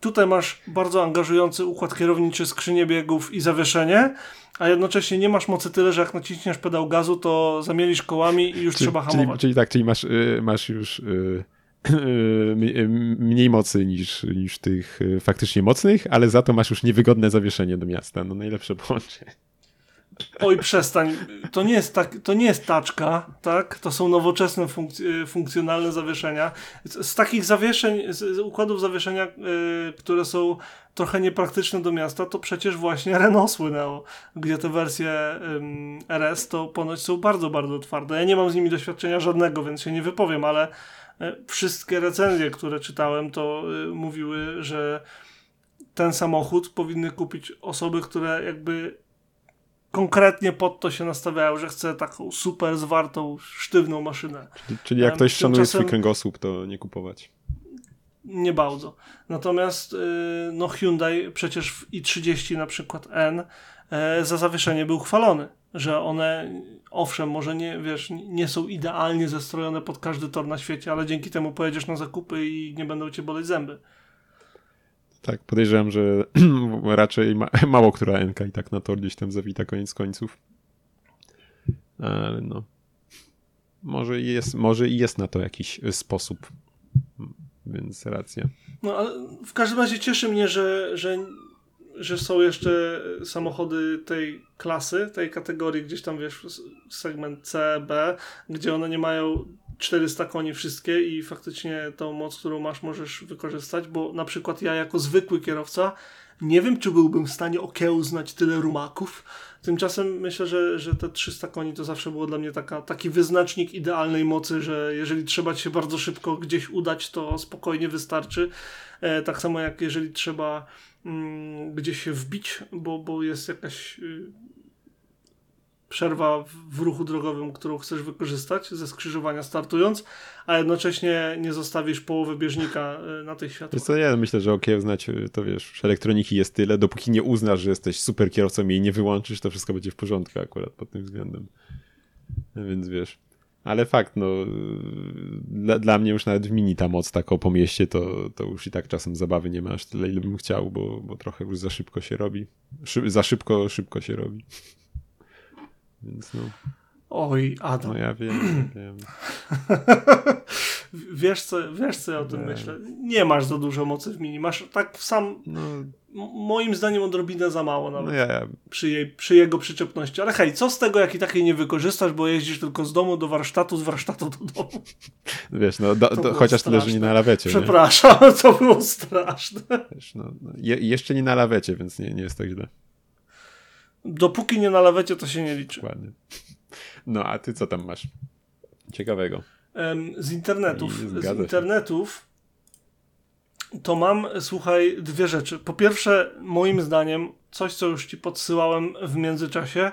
Tutaj masz bardzo angażujący układ kierowniczy, skrzynię biegów i zawieszenie, a jednocześnie nie masz mocy tyle, że jak naciśniesz pedał gazu, to zamielisz kołami i już czyli, trzeba hamować. Czyli, czyli tak, czyli masz, y, masz już y, y, mniej mocy niż, niż tych faktycznie mocnych, ale za to masz już niewygodne zawieszenie do miasta. No najlepsze połączenie. Oj, przestań. To nie jest, tak, to nie jest taczka, tak? To są nowoczesne funkc- funkcjonalne zawieszenia. Z, z, takich zawieszeń, z, układów zawieszenia, yy, które są trochę niepraktyczne do miasta, to przecież właśnie Renault słynęło, gdzie te wersje RS to ponoć są bardzo, bardzo twarde. Ja nie mam z nimi doświadczenia żadnego, więc się nie wypowiem, ale yy, wszystkie recenzje, które czytałem, to y, mówiły, że ten samochód powinny kupić osoby, które jakby konkretnie pod to się nastawiają, że chce taką super zwartą, sztywną maszynę. Czyli, czyli jak ktoś szanuje swój kręgosłup, to nie kupować. Nie bardzo. Natomiast y, no Hyundai przecież w i30 na przykład N e, za zawieszenie był chwalony, że one owszem, może nie, wiesz, nie są idealnie zestrojone pod każdy tor na świecie, ale dzięki temu pojedziesz na zakupy i nie będą cię boleć zęby. Tak, podejrzewam, że raczej ma, mało która NK i tak na to gdzieś tam zawita koniec końców. Ale no. Może jest, może jest na to jakiś sposób. Więc racja. No ale w każdym razie cieszy mnie, że, że, że są jeszcze samochody tej klasy, tej kategorii, gdzieś tam wiesz, segment C, B, gdzie one nie mają 400 koni wszystkie i faktycznie tą moc, którą masz, możesz wykorzystać, bo na przykład ja jako zwykły kierowca nie wiem, czy byłbym w stanie okiełznać tyle rumaków. Tymczasem myślę, że, że te 300 koni to zawsze było dla mnie taka, taki wyznacznik idealnej mocy, że jeżeli trzeba się bardzo szybko gdzieś udać, to spokojnie wystarczy. E, tak samo jak jeżeli trzeba mm, gdzieś się wbić, bo, bo jest jakaś y, przerwa w ruchu drogowym, którą chcesz wykorzystać ze skrzyżowania startując, a jednocześnie nie zostawisz połowy bieżnika e, na tych światłach. Co, ja myślę, że okiełznać e, to wiesz, elektroniki jest tyle, dopóki nie uznasz, że jesteś super kierowcą i nie wyłączysz, to wszystko będzie w porządku akurat pod tym względem. Więc wiesz. Ale fakt, no dla, dla mnie już nawet w mini ta moc taką po mieście, to, to już i tak czasem zabawy nie masz tyle, ile bym chciał, bo, bo trochę już za szybko się robi. Szy, za szybko, szybko się robi. Więc no. Oj, Adam. No ja wiem, wiem. wiesz, co, wiesz, co ja o tym myślę? Nie masz za dużo mocy w mini. Masz tak sam. No. Moim zdaniem odrobinę za mało nawet. No ja. Przy, jej, przy jego przyczepności. Ale hej, co z tego, jak i takiej nie wykorzystasz, bo jeździsz tylko z domu do warsztatu, z warsztatu do domu. Wiesz, no do, do, chociaż straszne. tyle, że nie na lawecie. Przepraszam, nie? to było straszne. Wiesz, no, no, je, jeszcze nie na lawecie, więc nie, nie jest tak źle. Dopóki nie na lawecie, to się nie liczy. Dokładnie. No, a ty co tam masz? Ciekawego. Z internetów. Z internetów to mam, słuchaj, dwie rzeczy. Po pierwsze, moim zdaniem, coś, co już ci podsyłałem w międzyczasie,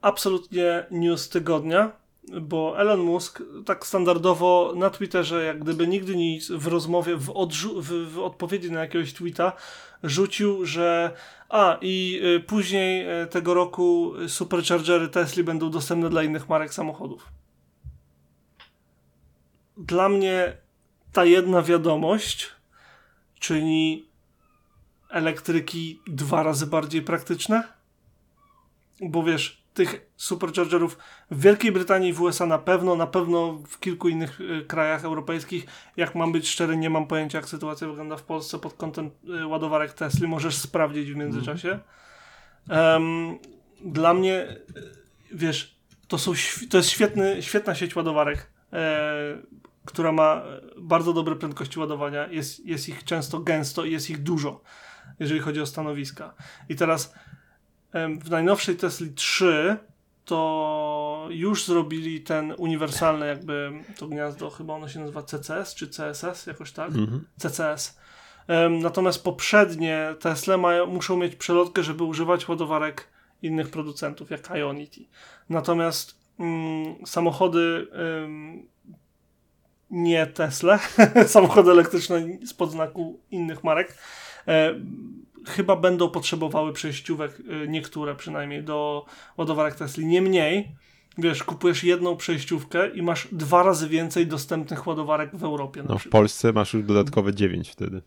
absolutnie news tygodnia. bo Elon Musk tak standardowo na Twitterze, jak gdyby nigdy nic, w rozmowie, w, w, w odpowiedzi na jakiegoś tweeta rzucił, że a i y, później y, tego roku superchargery Tesla będą dostępne dla innych marek samochodów. Dla mnie ta jedna wiadomość czyni elektryki dwa razy bardziej praktyczne, bo wiesz, tych superchargerów w Wielkiej Brytanii i w USA na pewno, na pewno w kilku innych y, krajach europejskich. Jak mam być szczery, nie mam pojęcia, jak sytuacja wygląda w Polsce pod kątem y, ładowarek Tesla. Możesz sprawdzić w międzyczasie. Um, dla mnie, y, wiesz, to, są, to jest świetny, świetna sieć ładowarek, e, która ma bardzo dobre prędkości ładowania. Jest, jest ich często gęsto i jest ich dużo, jeżeli chodzi o stanowiska. I teraz w najnowszej Tesla 3 to już zrobili ten uniwersalny jakby to gniazdo, chyba ono się nazywa CCS czy CSS, jakoś tak? Mhm. CCS. Natomiast poprzednie Tesla mają, muszą mieć przelotkę, żeby używać ładowarek innych producentów, jak Ionity. Natomiast mm, samochody nie Tesla, samochody elektryczne spod znaku innych marek, e, chyba będą potrzebowały przejściówek, y, niektóre przynajmniej, do ładowarek Tesla. Niemniej, wiesz, kupujesz jedną przejściówkę i masz dwa razy więcej dostępnych ładowarek w Europie. No, w Polsce masz już dodatkowe dziewięć wtedy.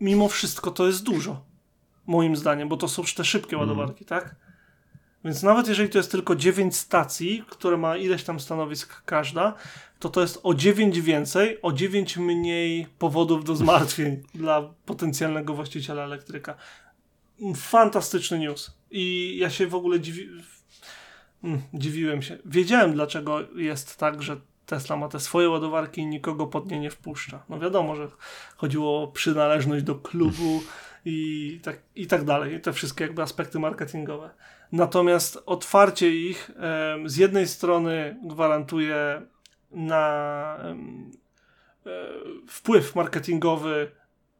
Mimo wszystko to jest dużo, moim zdaniem, bo to są te szybkie mm. ładowarki, tak? Więc nawet jeżeli to jest tylko 9 stacji, które ma ileś tam stanowisk każda, to to jest o 9 więcej, o 9 mniej powodów do zmartwień dla potencjalnego właściciela elektryka. Fantastyczny news. I ja się w ogóle dziwi... Mm, dziwiłem się. Wiedziałem, dlaczego jest tak, że Tesla ma te swoje ładowarki i nikogo pod nie nie wpuszcza. No wiadomo, że chodziło o przynależność do klubu i tak, i tak dalej. Te wszystkie jakby aspekty marketingowe. Natomiast otwarcie ich z jednej strony gwarantuje na e, wpływ marketingowy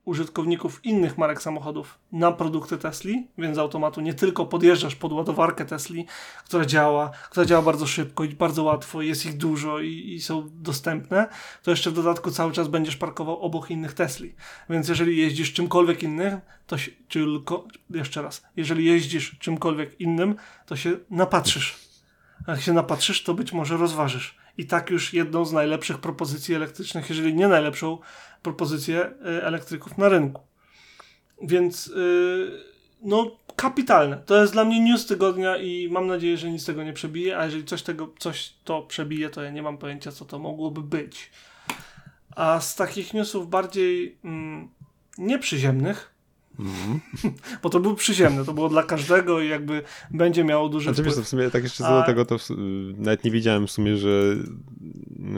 użytkowników innych marek samochodów na produkty Tesli, więc z automatu nie tylko podjeżdżasz pod ładowarkę Tesli, która działa, która działa bardzo szybko i bardzo łatwo, jest ich dużo i, i, są dostępne, to jeszcze w dodatku cały czas będziesz parkował obok innych Tesli. Więc jeżeli jeździsz czymkolwiek innym, to się, tylko, jeszcze raz, jeżeli jeździsz czymkolwiek innym, to się napatrzysz. A jak się napatrzysz, to być może rozważysz i tak już jedną z najlepszych propozycji elektrycznych, jeżeli nie najlepszą propozycję y, elektryków na rynku. Więc yy, no kapitalne. To jest dla mnie news tygodnia i mam nadzieję, że nic tego nie przebije, a jeżeli coś tego, coś to przebije, to ja nie mam pojęcia, co to mogłoby być. A z takich newsów bardziej mm, nieprzyziemnych, Mm. Bo to był przyziemne, to było dla każdego i jakby będzie miało duży znaczy, wpływ. w sumie tak jeszcze co do tego, to w, nawet nie wiedziałem w sumie, że,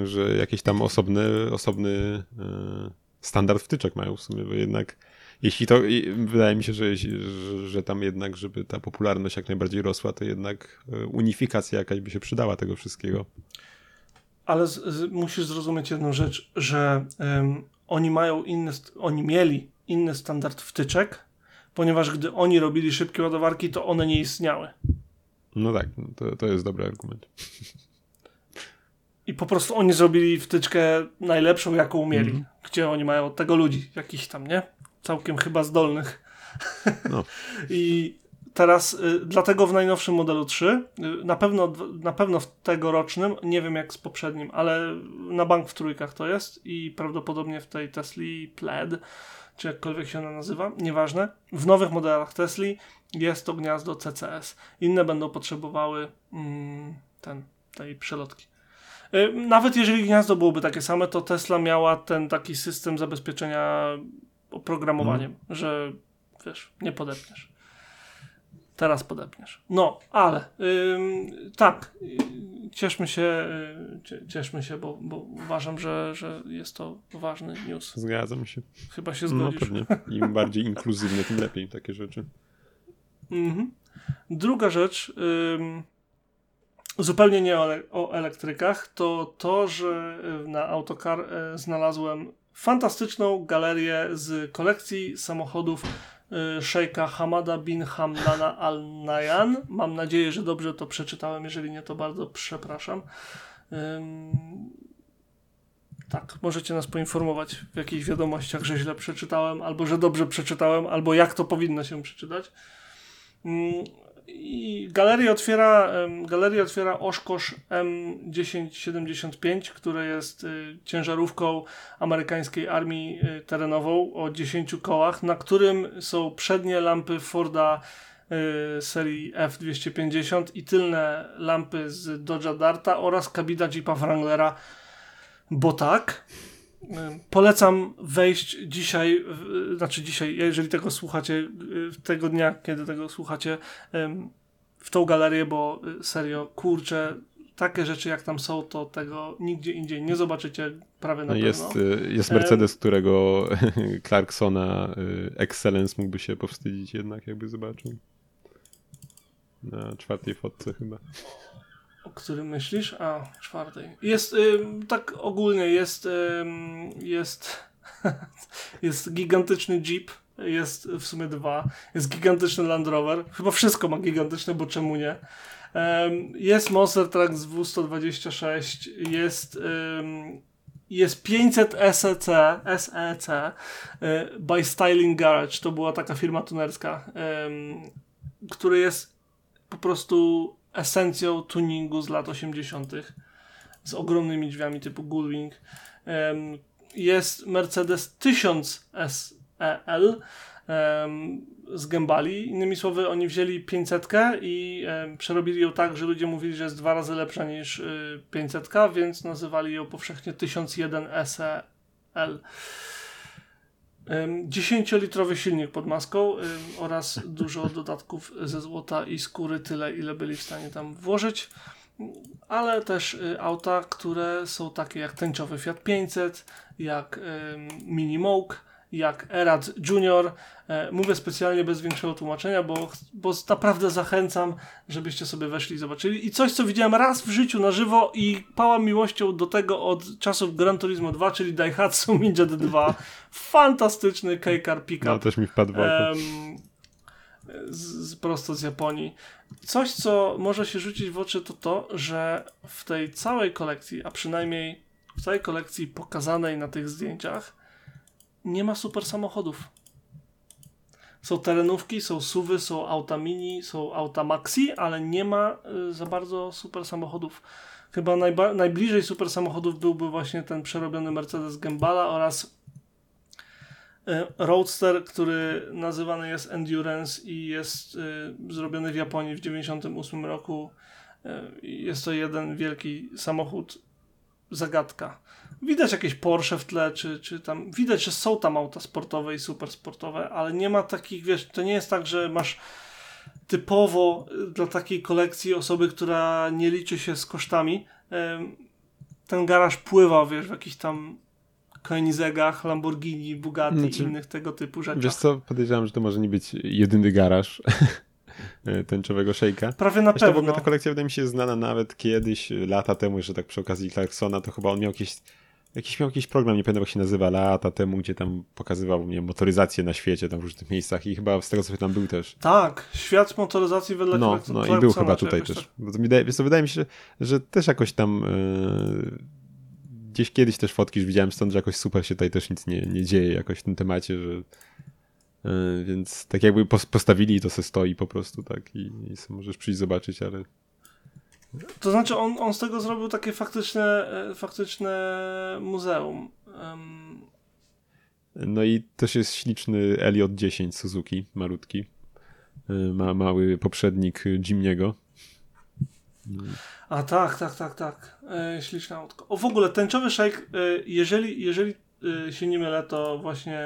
że jakiś tam osobny, osobny e, standard wtyczek mają w sumie, bo jednak jeśli to, wydaje mi się, że, że, że tam jednak, żeby ta popularność jak najbardziej rosła, to jednak e, unifikacja jakaś by się przydała tego wszystkiego. Ale z, z, musisz zrozumieć jedną rzecz, że um, oni mają inne, oni mieli inny standard wtyczek, ponieważ gdy oni robili szybkie ładowarki, to one nie istniały. No tak, to, to jest dobry argument. I po prostu oni zrobili wtyczkę najlepszą, jaką umieli. Mm. Gdzie oni mają od tego ludzi, jakichś tam, nie? Całkiem chyba zdolnych. No. I teraz y, dlatego w najnowszym modelu 3, y, na pewno, na pewno w tegorocznym, nie wiem jak z poprzednim, ale na bank w trójkach to jest i prawdopodobnie w tej Tesli Plaid czy jakkolwiek się ona nazywa, nieważne. W nowych modelach Tesli jest to gniazdo CCS. Inne będą potrzebowały mm, ten, tej przelotki. Y, nawet jeżeli gniazdo byłoby takie same, to Tesla miała ten taki system zabezpieczenia oprogramowaniem, mm. że wiesz, nie podepniesz. Teraz podepniesz. No, ale tak, cieszmy się, yy, cieszmy się, bo, bo uważam, że, że jest to ważny news. Zgadzam się. Chyba się no, zgodzisz. No pewnie. Im bardziej inkluzywne, tym lepiej takie rzeczy. Mhm. Druga rzecz, zupełnie nie o, o, elektrykach, to to, że y, na Autocar y, znalazłem fantastyczną galerię z kolekcji samochodów y, szejka Hamada bin Hamdana al-Nayan. Mam nadzieję, że dobrze to przeczytałem, jeżeli nie, to bardzo przepraszam. Tak, możecie nas poinformować w jakichś wiadomościach, że źle przeczytałem, albo że dobrze przeczytałem, albo jak to powinno się przeczytać. I galerię otwiera, galerię otwiera Oshkosh M1075, które jest y, ciężarówką amerykańskiej armii y, terenowej o 10 kołach, na którym są przednie lampy Forda y, serii F250 i tylne lampy z Dodge'a Darta oraz kabina Jeepa Wranglera, bo tak. Polecam wejść dzisiaj, znaczy dzisiaj, jeżeli tego słuchacie, tego dnia, kiedy tego słuchacie, w tą galerię, bo y, serio, kurczę, takie rzeczy jak tam są, to tego nigdzie indziej nie zobaczycie prawie na no jest, pewno. Jest Mercedes, którego Clarksona y, Excellence mógłby się powstydzić jednak, jakby zobaczył. Na czwartej fotce chyba. O którym myślisz? A, czwartej. Jest, y, tak ogólnie jest, y, jest, jest gigantyczny Jeep, jest w sumie dwa, jest gigantyczny Land Rover, chyba wszystko ma gigantyczne, bo czemu nie? Jest Monster Truck z W126, jest, jest 500 SEC, SEC y, by Styling Garage, to była taka firma tunerska, który jest po prostu esencją tuningu z lat 80. z ogromnymi drzwiami typu Gullwing. Jest Mercedes 1000 SEL z Gembali. Innymi słowy, oni wzięli 500 i przerobili ją tak, że ludzie mówili, że jest dwa razy lepsza niż 500, y, więc nazywali ją powszechnie 1001 SEL. 10-litrowy silnik pod maską oraz dużo dodatków ze złota i skóry, tyle ile byli w stanie tam włożyć. Ale też y, auta, które są takie jak tęczowy Fiat 500, jak Mini Moke, jak Erad Junior. E, mówię specjalnie bez większego tłumaczenia, bo, bo naprawdę zachęcam, żebyście sobie weszli i zobaczyli. I coś, co widziałem raz w życiu na żywo i pałam miłością do tego od czasów Gran Turismo 2, czyli Daihatsu Ninja D2. Fantastyczny K-Car Pickup. No, też mi wpadł w oko. Z, z, prosto z Japonii. Coś, co może się rzucić w oczy, to to, że w tej całej kolekcji, a przynajmniej w całej kolekcji pokazanej na tych zdjęciach, nie ma super samochodów. Są terenówki, są suwy, są auta mini, są auta maxi, ale nie ma y, za bardzo super samochodów. Chyba najbliżej super samochodów byłby właśnie ten przerobiony Mercedes Gembala oraz y, Roadster, który nazywany jest Endurance i jest y, zrobiony w Japonii w 1998 roku. Jest to jeden wielki samochód zagadka. Widać jakieś Porsche w tle, czy, czy tam. Widać, że są tam auta sportowe i super sportowe, ale nie ma takich, wiesz, to nie jest tak, że masz typowo dla takiej kolekcji osoby, która nie liczy się z kosztami. Ten garaż pływa, wiesz, w jakichś tam Koenigegach, Lamborghini, Bugatti i znaczy, innych tego typu rzeczach. Wiesz co, podejrzewam, że to może nie być jedyny garaż tęczowego szejka. Prawie na pewno. w ogóle ta kolekcja wydaje mi się znana nawet kiedyś, lata temu, jeszcze tak przy okazji Clarksona, to chyba on miał jakieś Jakiś miał jakiś program, nie pamiętam jak się nazywa, lata temu, gdzie tam pokazywał nie, motoryzację na świecie, tam w różnych miejscach i chyba z tego co tam był też. Tak, świat motoryzacji wedle No, no i był chyba tutaj też. Tak. Wydaje, to wydaje mi się, że też jakoś tam yy, gdzieś kiedyś też fotki już widziałem stąd, że jakoś super się tutaj też nic nie, nie dzieje jakoś w tym temacie, że yy, więc tak jakby postawili i to se stoi po prostu, tak i, i możesz przyjść zobaczyć, ale to znaczy on, on z tego zrobił takie faktyczne, e, faktyczne muzeum. Um... No i też jest śliczny Elliot 10 Suzuki, malutki. E, ma mały poprzednik Jimniego. A tak, tak, tak, tak. E, śliczne autko. O w ogóle tęczowy shake, e, jeżeli, jeżeli się nie mylę, to właśnie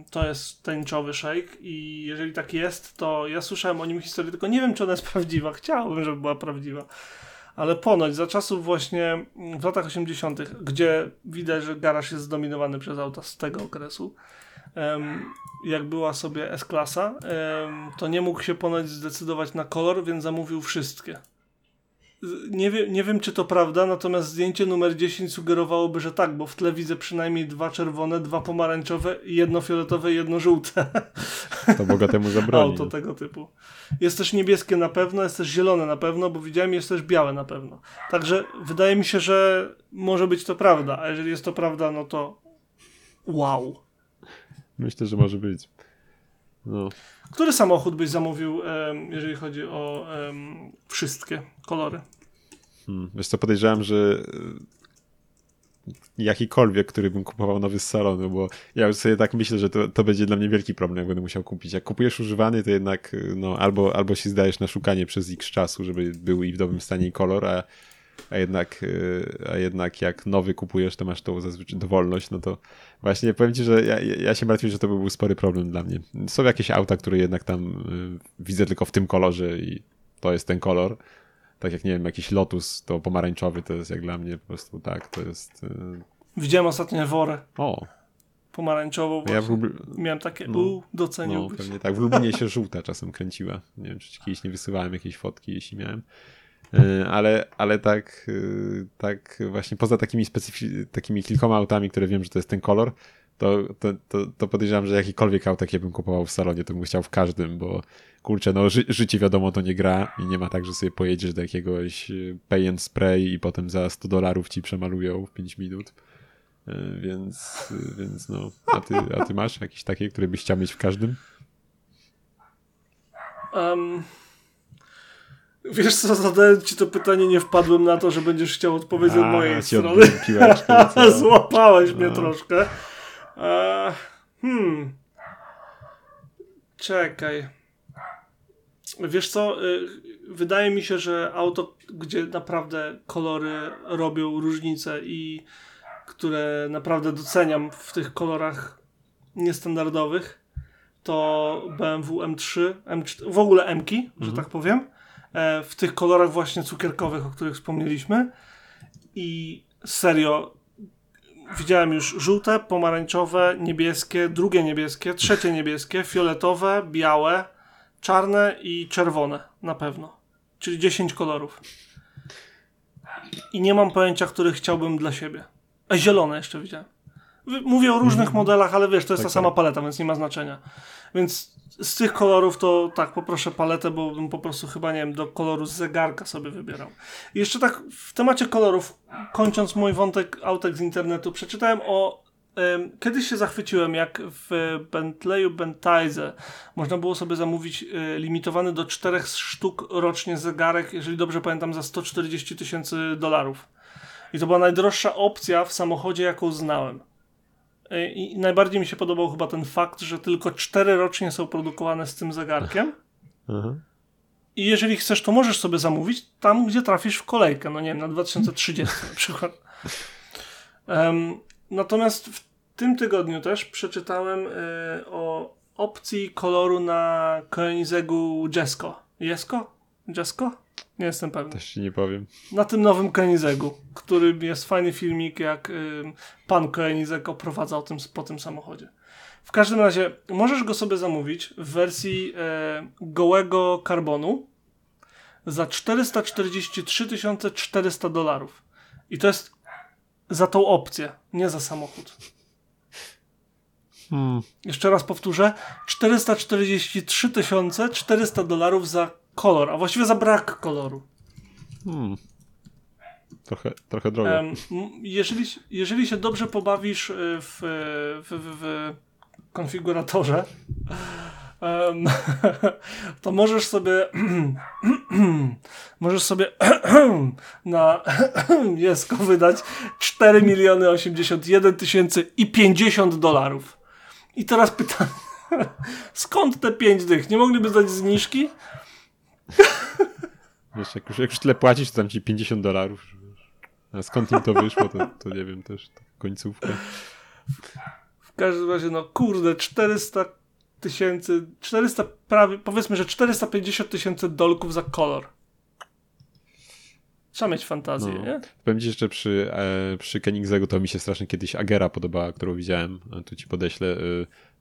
y, to jest tęczowy shake i jeżeli tak jest, to ja słyszałem o nim historię, tylko nie wiem, czy ona jest prawdziwa. Chciałbym, żeby była prawdziwa. Ale ponoć za czasów właśnie mm, w latach 80., gdzie widać, że garaż jest zdominowany przez auta z tego okresu, jak była sobie S-klasa, to nie mógł się ponoć zdecydować na kolor, więc zamówił wszystkie. Nie, wiem, nie wiem, czy to prawda, natomiast zdjęcie numer 10 sugerowałoby, że tak, bo w tle widzę przynajmniej dwa czerwone, dwa pomarańczowe, jedno fioletowe i jedno żółte. To mogę temu zabronić. Auto tego typu. Jest też niebieskie na pewno, jest też zielone na pewno, bo widziałem, jest też białe na pewno. Także wydaje mi się, że może być to prawda, a jeżeli jest to prawda, no to wow. Myślę, że może być. No. Który samochód byś zamówił, jeżeli chodzi o wszystkie kolory? Hmm. Wiesz co, podejrzewam, że e, jakikolwiek, który bym kupował nowy z salonu, bo ja już sobie tak myślę, że to, to będzie dla mnie wielki problem, jak będę musiał kupić. Jak kupujesz używany, to jednak no, albo, albo się zdajesz na szukanie przez x czasu, żeby był i w dobrym stanie i kolor, a a jednak, y, a jednak jak nowy kupujesz, to masz tą zazwyczaj dowolność, no to właśnie powiem ci, że ja, ja się martwię, że to by był spory problem dla mnie. Są jakieś auta, które jednak tam y, widzę tylko w tym kolorze i to jest ten kolor. Tak jak, nie wiem, jakiś Lotus, to pomarańczowy to jest jak dla mnie po prostu tak, to jest... Y, Widziałem ostatnio worę. O, pomarańczową. Ja. Miałem takie, no, u, doceniłbyś. No, pewnie tak. W Lublinie się żółta czasem kręciła. Nie wiem, czy kiedyś nie wysyłałem jakiejś fotki, jeśli miałem. E, ale, ale tak, e, tak właśnie poza takimi specyfi- takimi kilkoma autami, które wiem, że to jest ten kolor, to, to, to, to podejrzewam, że jakikolwiek auto, jakie bym kupował w salonie, to bym chciał w każdym, bo kurczę, no ży życie wiadomo to nie gra i nie ma tak, że sobie pojedziesz do jakiegoś e, pay and spray i potem za 100 dolarów ci przemalują w 5 minut. Więc, więc no, a ty, a ty masz jakieś takie, które byś chciał mieć w każdym? Um, Wiesz co, zadałem ci to pytanie, nie wpadłem na to, że będziesz chciał odpowiedzieć od mojej strony. Złapałeś mnie no. troszkę. E, hmm. Czekaj. Wiesz co, y, wydaje mi się, że auto, gdzie naprawdę kolory robią różnicę i które naprawdę doceniam w tych kolorach niestandardowych, to BMW M3, M4 w ogóle M-ki, mhm. że tak powiem. E, w tych kolorach właśnie cukierkowych, o których wspomnieliśmy. I serio, widziałem już żółte, pomarańczowe, niebieskie, drugie niebieskie, trzecie niebieskie, fioletowe, białe, czarne i czerwone na pewno. Czyli 10 kolorów. I nie mam pojęcia, których chciałbym dla siebie. A zielone jeszcze widziałem. Mówię o różnych mm. modelach, ale wiesz, to jest tak, ta sama tak. paleta, więc nie ma znaczenia. Więc z tych kolorów to tak, poproszę paletę, bo bym po prostu chyba, nie wiem, do koloru z zegarka sobie wybierał. I jeszcze tak w temacie kolorów, kończąc mój wątek autek z internetu, przeczytałem o Kiedyś się zachwyciłem, jak w Bentleyu Bentize można było sobie zamówić e, limitowany do czterech sztuk rocznie zegarek, jeżeli dobrze pamiętam, za 140 tysięcy dolarów. I to była najdroższa opcja w samochodzie, jaką znałem. I najbardziej mi się podobał chyba ten fakt, że tylko cztery rocznie są produkowane z tym zegarkiem. I jeżeli chcesz, to możesz sobie zamówić tam, gdzie trafisz w kolejkę. No nie wiem, na 2030 na przykład. Um, natomiast w tym tygodniu też przeczytałem y, o opcji koloru na Koenigseggu Jesko. Jesko? Jesko? Nie jestem pewny. Też ci nie powiem. Na tym nowym Koenigseggu, który jest fajny filmik, jak y, pan Koenigsegg oprowadza o tym, po tym samochodzie. W każdym razie możesz go sobie zamówić w wersji y, gołego karbonu za 443 400 dolarów. I to jest za tą opcję, nie za samochód. Hmm. Jeszcze raz powtórzę. 443 400 dolarów za kolor, a właściwie za brak koloru. Hmm. Trochę, trochę drogo. Um, jeżeli, jeżeli się dobrze pobawisz y, w, w, w, w konfiguratorze, um, to możesz sobie możesz sobie na Jesko wydać 4 miliony 81 tysięcy i 50 dolarów. I teraz pytanie, skąd te 5 dych? Nie mogliby dać zniżki? Wiesz, jak już, jak już tyle płacisz, to dam ci 50 dolarów. A skąd im to wyszło, to, to nie wiem też, końcówkę. W każdym razie, no kurde, 400 tysięcy, 400 prawie, powiedzmy, że 450 tysięcy dolków za kolor. Trzeba mieć fantazję, no. nie? Powiem ci jeszcze przy, e, przy Koenigseggu to mi się strasznie kiedyś Agera podobała, którą widziałem. Tu ci podeślę.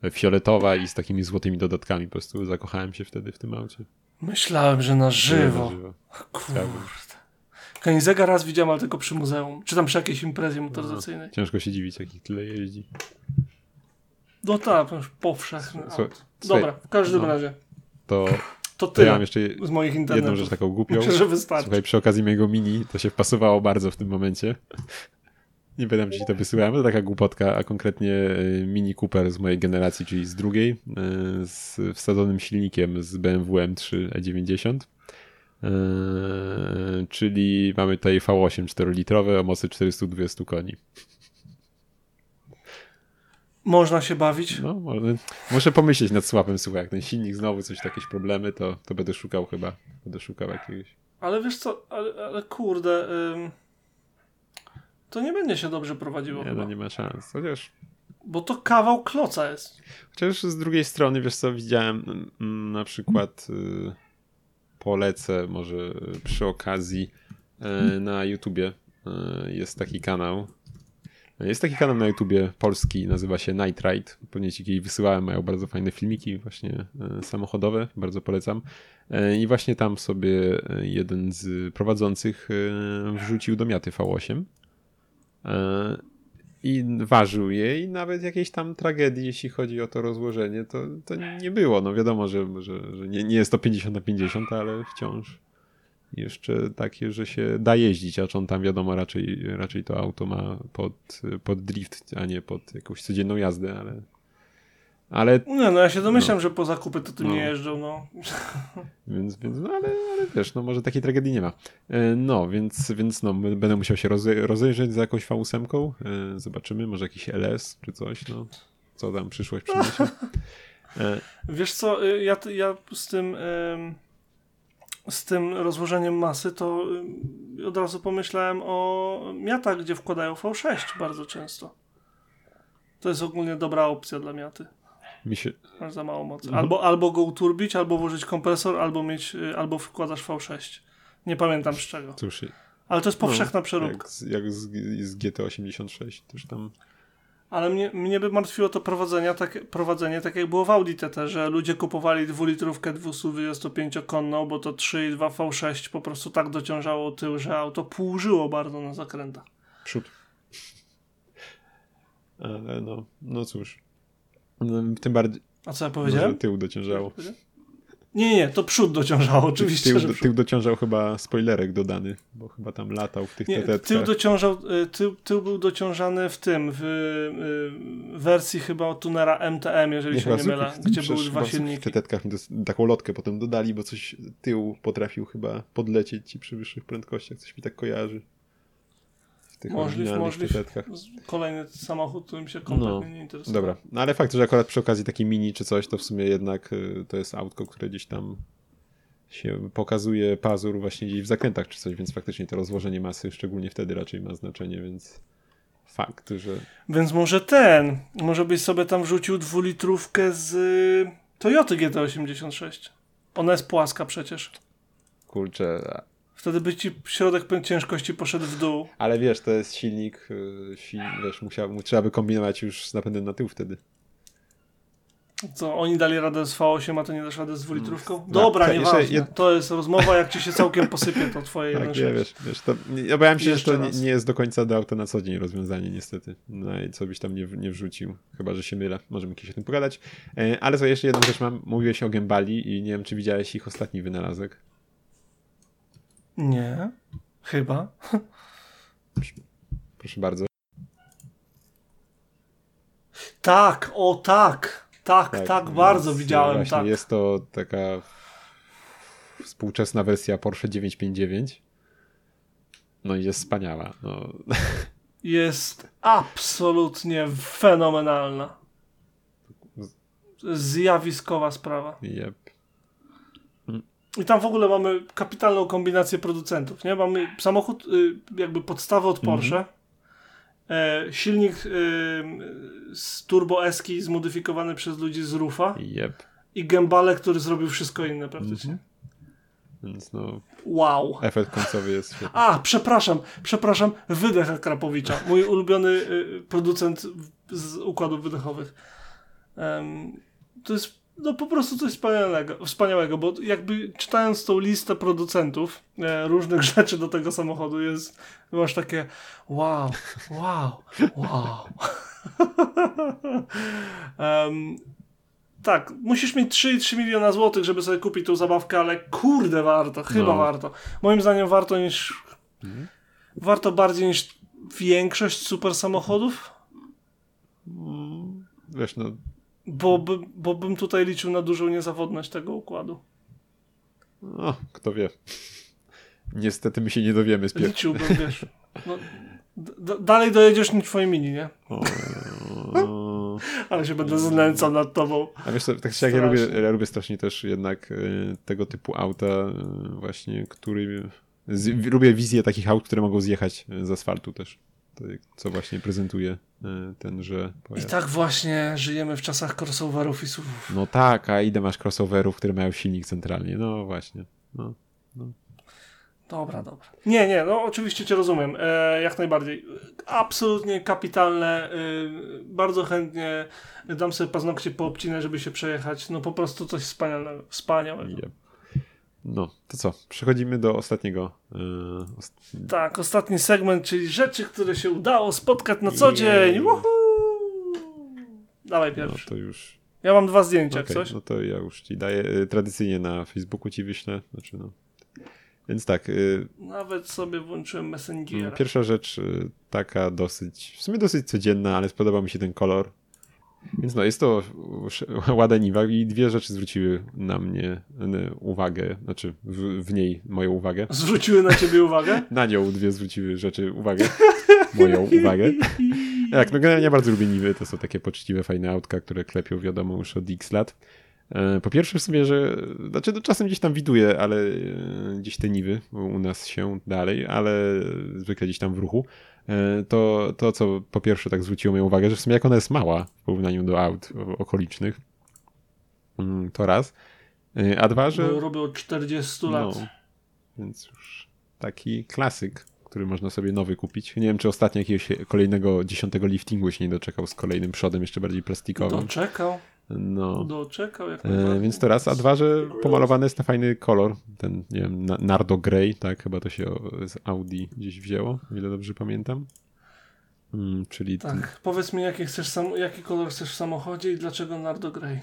E, fioletowa i z takimi złotymi dodatkami. Po prostu zakochałem się wtedy w tym aucie. Myślałem, że na żywo. Na żywo. Kurde. Koenigseggera raz widziałem, ale tylko przy muzeum. Czy tam przy jakiejś imprezie motoryzacyjnej. No, ciężko się dziwić, jak ich tyle jeździ. No tak, powszechny. Słuchaj, Dobra, w każdym no. razie. To, To to ja tyle mam jeszcze z moich internetów. jedną rzecz taką głupią. Myślę, że wystarczy. Słuchaj, przy okazji mojego mini to się wpasowało bardzo w tym momencie. Nie pamiętam, czy ci to wysyłałem, to taka głupotka, a konkretnie y, Mini Cooper z mojej generacji, czyli z drugiej, y, z wsadzonym silnikiem z BMW M3 E90. Y, Czyli mamy tutaj V8 4-litrowe o mocy 420 koni. Można się bawić. No, może, muszę pomyśleć nad słabym, słuchaj, jak ten silnik znowu coś, jakieś problemy, to, to będę szukał chyba, będę szukał jakiegoś. Ale wiesz co, ale, ale kurde, ym, to nie będzie się dobrze prowadziło Nie, chyba. no nie ma szans. Chociaż Bo to kawał kloca jest. Chociaż z drugiej strony, wiesz co, widziałem mm, na przykład y, polecę może przy okazji y, na YouTubie y, jest taki kanał. Jest taki kanał na YouTubie polski, nazywa się Night Ride. Pewnie ci kiedyś wysyłałem, mają bardzo fajne filmiki właśnie y, samochodowe, bardzo polecam. I właśnie tam sobie jeden z prowadzących wrzucił do miaty V8 i ważył je i nawet jakiejś tam tragedii, jeśli chodzi o to rozłożenie, to, to nie było. No wiadomo, że, że, że nie, nie jest to 50 na 50, ale wciąż jeszcze takie, że się da jeździć, acz on tam wiadomo raczej, raczej to auto ma pod, pod drift, a nie pod jakąś codzienną jazdę, ale ale Nie, no ja się domyślam, że po zakupy to tym No. nie jeżdżą, no. Więc, więc no ale, ale wiesz, no może takiej tragedii nie ma. E, No, więc, więc no, będę musiał się roze, rozejrzeć za jakąś V8. E, Zobaczymy, może jakiś LS czy coś, no. Co tam przyszłość przyniesie. E, Wiesz co, y, ja, ja z tym ym, z tym rozłożeniem masy to ym, od razu pomyślałem o miatach, gdzie wkładają V6 bardzo często. To jest ogólnie dobra opcja dla miaty. Mi się, Masz za mało mocy. Mhm. Albo, albo go uturbić, albo włożyć kompresor, albo mieć, y, albo wkładasz V6. Nie pamiętam z czego. cóż, Ale to jest powszechna no, przeróbka. jak, z- jak z, z GT86 też tam. Ale mnie, mnie by martwiło to prowadzenie tak, prowadzenie tak jak było w Audi TT, że ludzie kupowali dwulitrówkę 225-konną, bo to 3,2 V6 po prostu tak dociążało tył, że auto półżyło bardzo na zakrętach. Przód. Ale no, no cóż. Tym bardziej, A co ja powiedziałem? tył dociążało. Nie, nie, nie, to przód dociążało, oczywiście, tył, przód. tył dociążał chyba spoilerek dodany, bo chyba tam latał w tych Nie, tetetkach. tył dociążał, y, tył, tył był dociążany w tym, w y, wersji chyba od tunera MTM, jeżeli się chyba nie mylę, gdzie były dwa w silniki. tetetkach mi dos- taką lotkę potem dodali, bo coś tył potrafił chyba podlecieć ci przy wyższych prędkościach, coś mi tak kojarzy. Tych Możliw, możliw. Kolejny samochód, którym się kompletnie No, nie interesuje. Dobra, no ale fakt, że akurat przy okazji takiej mini czy coś, to w sumie jednak y, to jest autko, które gdzieś tam się pokazuje pazur właśnie gdzieś w zakrętach czy coś, więc faktycznie to rozłożenie masy szczególnie wtedy raczej ma znaczenie, więc fakt, że Więc może ten, może byś sobie tam wrzucił dwulitrówkę z y, Toyoty GT86. Ona jest płaska przecież. kurczę, Wtedy by ci środek ciężkości poszedł w dół. ale wiesz, to jest silnik, y, wiesz, musiał, mu- trzeba by kombinować już z napędem na tył wtedy. Co, oni dali radę z V8, a to nie dasz radę z dwulitrówką? No, Dobra, jeszcze nieważne. jed- To jest rozmowa, jak ci się całkiem posypie to twoje Tak, 1.6. nie, wiesz, wiesz, to, obawiam się, że to nie, nie jest do końca do auta na co dzień rozwiązanie niestety. No i co byś tam nie, nie wrzucił, chyba, że się mylę, możemy kiedyś o tym pogadać. E, ale co, jeszcze jedną rzecz mam, mówiłeś o Gembali i nie wiem, czy widziałeś ich ostatni wynalazek. Nie, chyba. Proszę bardzo. Tak, o tak. Tak, tak, bardzo więc widziałem, tak. jest to taka współczesna wersja Porsche 959. No i jest wspaniała. No, Jest absolutnie fenomenalna. Zjawiskowa sprawa. jep. I tam w ogóle mamy kapitalną kombinację producentów, nie? Mamy samochód y, jakby podstawę od Porsche, e, silnik y, z Turbo Eski zmodyfikowany przez ludzi z Rufa Jep. i Gembale, który zrobił wszystko inne praktycznie. Więc no, Wow. efekt końcowy jest świetny. A, przepraszam, przepraszam, wydech Krapowicza, mój ulubiony y, producent z układów wydechowych. Em, to jest no po prostu coś wspaniałego, wspaniałego, bo jakby czytając tą listę producentów e, różnych rzeczy do tego samochodu jest, masz takie wow, wow, wow. um, tak, musisz mieć 3,3 miliona złotych, żeby sobie kupić tą zabawkę, ale kurde warto, chyba no. warto. Moim zdaniem warto niż mhm. warto bardziej niż większość super samochodów. Wiesz, no bo, by, bo bym tutaj liczył na dużą niezawodność tego układu. No, kto wie. Niestety my się nie dowiemy z pierwszego. Liczyłbym, wiesz. No, dalej dojedziesz niż twoje mini, nie? O, Ale się będę znęcał nad tobą. A wiesz tak jak ja lubię, ja lubię strasznie też jednak y, tego typu auta y, właśnie, który... Z, lubię wizję takich aut, które mogą zjechać z asfaltu też co właśnie prezentuje e, tenże pojazd. I tak właśnie żyjemy w czasach crossoverów i słów. No tak, a ile masz crossoverów, które mają silnik centralnie? No właśnie. No, no. Dobra, dobra. Nie, nie, no oczywiście cię rozumiem. E, jak najbardziej. Absolutnie kapitalne. E, bardzo chętnie dam sobie paznokcie poobcinać, żeby się przejechać. No po prostu coś wspaniałego. Wspaniałego. Yep. No, to co? Przechodzimy do ostatniego. Yy, ost... Tak, ostatni segment, czyli rzeczy, które się udało spotkać na co dzień. Dawaj pierwszy. No to już. Ja mam dwa zdjęcia, okay, coś? No to ja już ci daję. Y, tradycyjnie na Facebooku ci wyślę. Znaczy no. Więc tak. Y, Nawet sobie włączyłem Messengera. Pierwsza rzecz, taka dosyć, w sumie dosyć codzienna, ale spodoba mi się ten kolor. Więc no, jest to ładaniwa i dwie rzeczy zwróciły na mnie uwagę, znaczy w, w, niej moją uwagę. Zwróciły na ciebie uwagę? na nią dwie zwróciły rzeczy uwagę, moją uwagę. Jak, no generalnie bardzo lubię niwy, to są takie poczciwe, fajne autka, które klepią wiadomo już od x lat. E, po pierwsze w sumie, że znaczy no czasem gdzieś tam widuję, ale e, gdzieś te niwy u nas się dalej, ale zwykle gdzieś tam w ruchu. E, to, to, co po pierwsze tak zwróciło moją uwagę, że w sumie jak ona jest mała w porównaniu do aut okolicznych, mm, to raz. E, a dwa, że... Robią od 40 no, lat. Więc już taki klasyk, który można sobie nowy kupić. Nie wiem, czy ostatnio jakiegoś kolejnego dziesiątego liftingu się nie doczekał z kolejnym przodem, jeszcze bardziej plastikowym. Doczekał. No. Doczekał jak e, Więc to raz, a dwa, że pomalowany jest na fajny kolor, ten, nie wiem, Nardo Grey, tak, chyba to się z Audi gdzieś wzięło, o ile dobrze pamiętam. Mm, czyli... Tak, ten... powiedz mi, jaki, chcesz sam... jaki kolor chcesz w samochodzie i dlaczego Nardo Grey?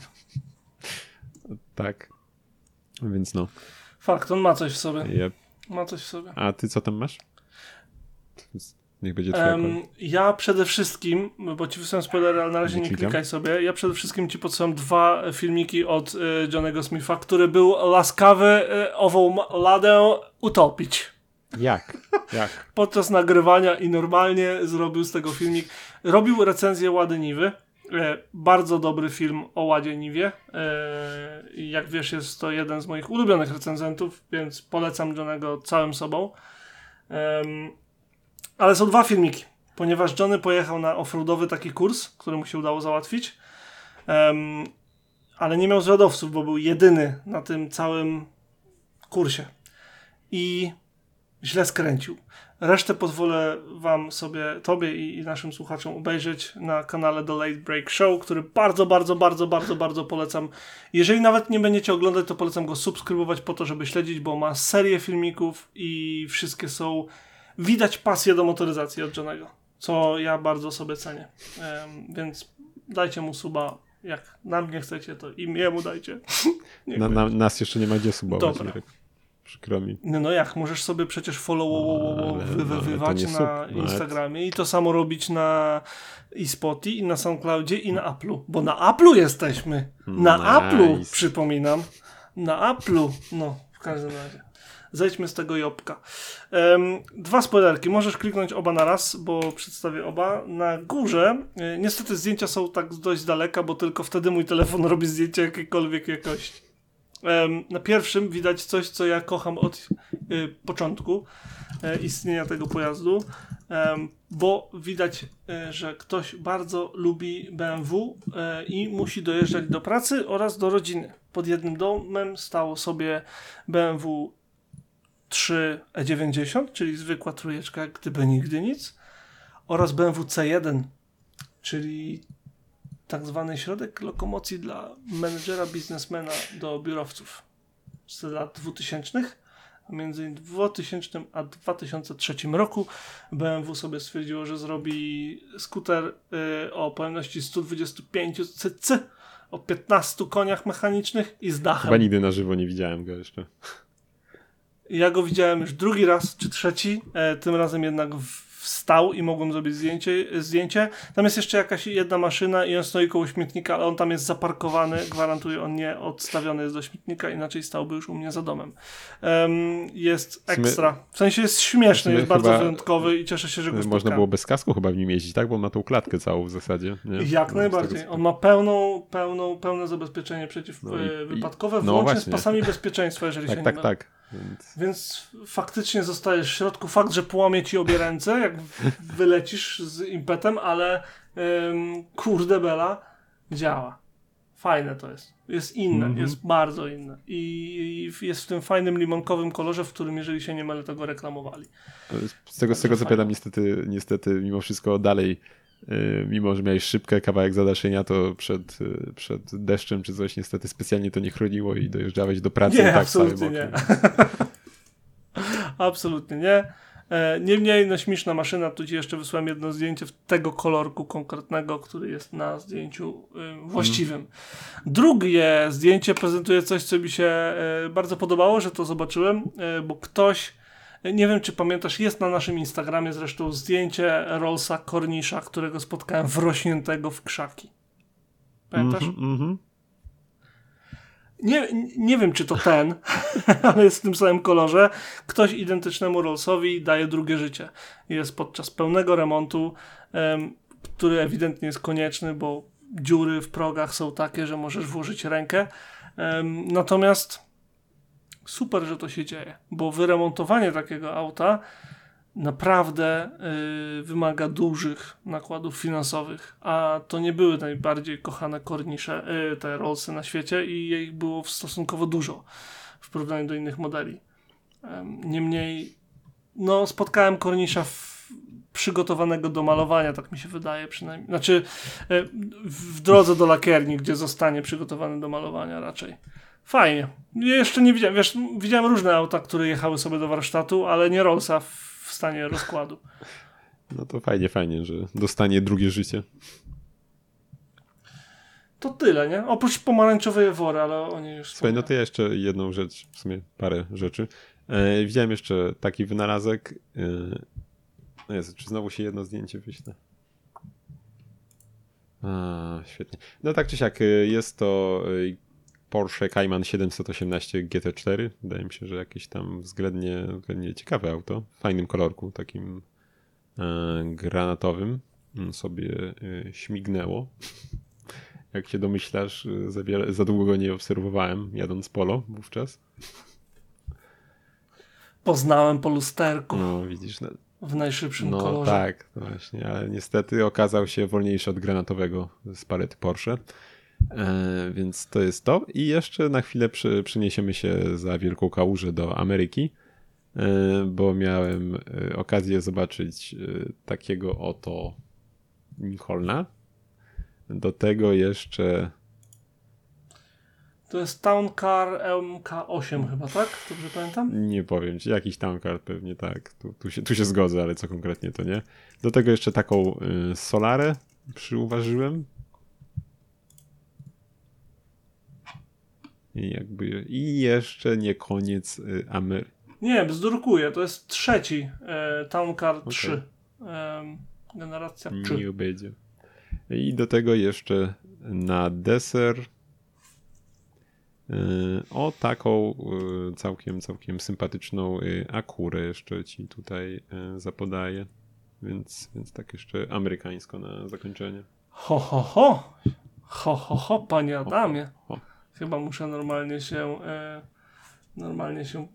tak, więc no. Fakt, on ma coś w sobie. Yep. Ma coś w sobie. A ty co tam masz? Niech będzie twoja um, Ja przede wszystkim, bo ci wysłałem spoilery, ale na razie nie, nie klikaj sobie. Ja przede wszystkim ci podsyłam dwa filmiki od y, Johnego Smitha, który był łaskawy y, ową ladę utopić. Jak? Jak? Podczas nagrywania i normalnie zrobił z tego filmik. Robił recenzję Łady Niwy. E, bardzo dobry film o Ładzie Niwie. E, jak wiesz, jest to jeden z moich ulubionych recenzentów, więc polecam Johnego całym sobą. Ale są dwa filmiki, ponieważ Johnny pojechał na offroadowy taki kurs, który mu się udało załatwić, um, ale nie miał zwiadowców, bo był jedyny na tym całym kursie. I źle skręcił. Resztę pozwolę wam sobie, tobie i, i, naszym słuchaczom obejrzeć na kanale The Late Break Show, który bardzo, bardzo, bardzo, bardzo, bardzo polecam. Jeżeli nawet nie będziecie oglądać, to polecam go subskrybować po to, żeby śledzić, bo ma serię filmików i wszystkie są widać pasję do motoryzacji od Johnego, co ja bardzo sobie cenię. Więc dajcie mu suba. Jak na mnie chcecie, to im jemu dajcie. na, na, nas jeszcze nie ma gdzie subować. Dobra. Przykro mi. No, no jak, możesz sobie przecież followować no, na Instagramie i to samo robić na i Spotify, i na SoundCloudzie, i na Apple'u. Bo na Apple'u jesteśmy. Na nice. Apple'u, przypominam. Na Apple'u. No, w każdym razie zejdźmy z tego jobka. Um, dwa spoilerki, możesz kliknąć oba na raz, bo przedstawię oba. Na górze, e, niestety zdjęcia są tak dość daleka, bo tylko wtedy mój telefon robi zdjęcia jakiejkolwiek jakości. Um, na pierwszym widać coś, co ja kocham od y, początku y, istnienia tego pojazdu, bo widać, że ktoś bardzo lubi BMW i musi dojeżdżać do pracy oraz do rodziny. Pod jednym domem stało sobie BMW 3E90, czyli zwykła trójeczka, gdyby nigdy nic, oraz BMW C1, czyli tak zwany środek lokomocji dla menedżera, biznesmena do biurowców z lat 2000. Między 2000 a 2003 roku BMW sobie stwierdziło, że zrobi skuter y, o pojemności 125 cc, o 15 koniach mechanicznych i z dachem. Chyba nigdy na żywo nie widziałem go jeszcze. Ja go widziałem już drugi raz czy trzeci, e, tym razem jednak wstał i mogłem zrobić zdjęcie, zdjęcie. Tam jest jeszcze jakaś jedna maszyna i on stoi koło śmietnika, ale on tam jest zaparkowany, gwarantuję, on nie odstawiony jest do śmietnika, inaczej stałby już u mnie za domem. Um, jest ekstra. W sensie jest śmieszny, jest bardzo wyjątkowy i cieszę się, że go Można spotkałem. było bez kasku chyba w nim jeździć, tak? Bo on ma tą klatkę całą w zasadzie. Nie? Jak no, najbardziej. On ma pełną, pełną, pełne zabezpieczenie przeciwwypadkowe, no włącznie właśnie. z pasami bezpieczeństwa, jeżeli tak, się tak, nie tak, tak. Więc... Więc faktycznie zostajesz w środku. Fakt, że połamie ci obie ręce, jak wylecisz z impetem, ale ym, kurde bela działa. Fajne to jest. Jest inne, mm -hmm. jest bardzo inne. I, I, jest w tym fajnym limonkowym kolorze, w którym, jeżeli się nie mylę, tego reklamowali. Z tego, z tego co pamiętam, niestety, niestety, mimo wszystko dalej mimo że miałeś szybkę kawałek zadaszenia, to przed, y, przed deszczem czy coś niestety specjalnie to nie chroniło i dojeżdżałeś do pracy. Nie, tak absolutnie nie. absolutnie nie. E, niemniej, no śmieszna maszyna, tu ci jeszcze wysłałem jedno zdjęcie tego kolorku konkretnego, który jest na zdjęciu y, właściwym. Drugie zdjęcie prezentuje coś, co mi się y, bardzo podobało, że to zobaczyłem, y, bo ktoś nie wiem, czy pamiętasz, jest na naszym Instagramie zresztą zdjęcie Rollsa Kornisza, którego spotkałem wrośniętego w krzaki. Pamiętasz? Mm -hmm. Nie, nie wiem, czy to ten, ale jest w tym samym kolorze. Ktoś identycznemu Rollsowi daje drugie życie. Jest podczas pełnego remontu, um, który ewidentnie jest konieczny, bo dziury w progach są takie, że możesz włożyć rękę. Um, natomiast super, że to się dzieje, bo wyremontowanie takiego auta naprawdę y, wymaga dużych nakładów finansowych, a to nie były najbardziej kochane kornisze, y, te Rollsy na świecie i ich było stosunkowo dużo w porównaniu do innych modeli. Niemniej, no, spotkałem kornisza w, przygotowanego do malowania, tak mi się wydaje przynajmniej. Znaczy, y, w drodze do lakierni, gdzie zostanie przygotowany do malowania raczej. Fajnie. Jeszcze nie widziałem, wiesz, widziałem różne auta, które jechały sobie do warsztatu, ale nie Rollsa w stanie rozkładu. No to fajnie, fajnie, że dostanie drugie życie. To tyle, nie? Oprócz pomarańczowej wory, ale oni już... Słuchaj, no to ja jeszcze jedną rzecz, w sumie parę rzeczy. E, widziałem jeszcze taki wynalazek. E, no jest, czy znowu się jedno zdjęcie wyśle? A, świetnie. No tak czy siak, e, jest to e, Porsche Cayman 718 GT4. Wydaje mi się, że jakieś tam względnie, względnie ciekawe auto. W fajnym kolorku, takim e, granatowym. Mm, sobie e, śmignęło. Jak się domyślasz, e, za, wiele, za długo go nie obserwowałem, jadąc polo wówczas. Poznałem po lusterku. No, widzisz. No, w najszybszym no, kolorze. Tak, właśnie, ale niestety okazał się wolniejszy od granatowego z palety Porsche. E, więc to jest to. I jeszcze na chwilę przy, przeniesiemy się za Wielką Kałużę do Ameryki, e, bo miałem e, okazję zobaczyć takiego oto Lincolna. Do tego jeszcze. To jest Town Car MK8 chyba, tak? Dobrze pamiętam? Nie powiem ci, jakiś Town Car pewnie tak. Tu, tu, się, tu się zgodzę, ale co konkretnie to nie. Do tego jeszcze taką y, Solarę przyuważyłem. I, jakby, I jeszcze nie koniec y, Ameryki. Nie, bzdurkuję. To jest trzeci e, Town Car okay. 3. E, generacja 3. Nie będzie. I do tego jeszcze na deser e, o taką e, całkiem, całkiem sympatyczną akurę jeszcze ci tutaj zapodaję. Więc, więc tak jeszcze amerykańsko na zakończenie. Ho, ho, ho! Ho, ho, ho, panie Adamie. Ho, ho. Chyba muszę normalnie się e, normalnie się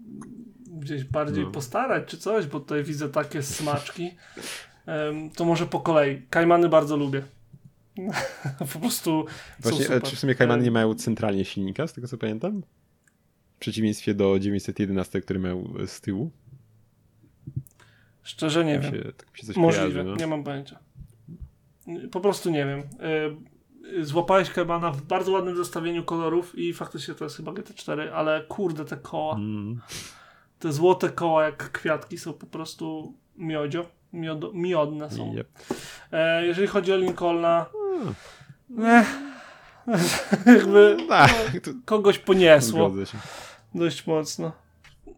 gdzieś bardziej no. postarać czy coś, bo tutaj widzę takie smaczki. E, to może po kolei. Kajmany bardzo lubię. po prostu Właśnie, są czy w sumie Kajmany nie mają centralnie silnika, z tego co pamiętam? W przeciwieństwie do 911, który miał z tyłu. Szczerze nie wiem. Się, tak się Możliwe, kojarzy, no. nie mam pojęcia. Po prostu nie wiem. Złapałeś Kebana w bardzo ładnym zestawieniu kolorów i faktycznie to jest chyba GT4, ale kurde te koła, Mm. te złote koła jak kwiatki są po prostu miodzio, miodo, miodne są. Yep. E, jeżeli chodzi o Lincolna, eh, jakby Tak, to kogoś poniesło dość mocno.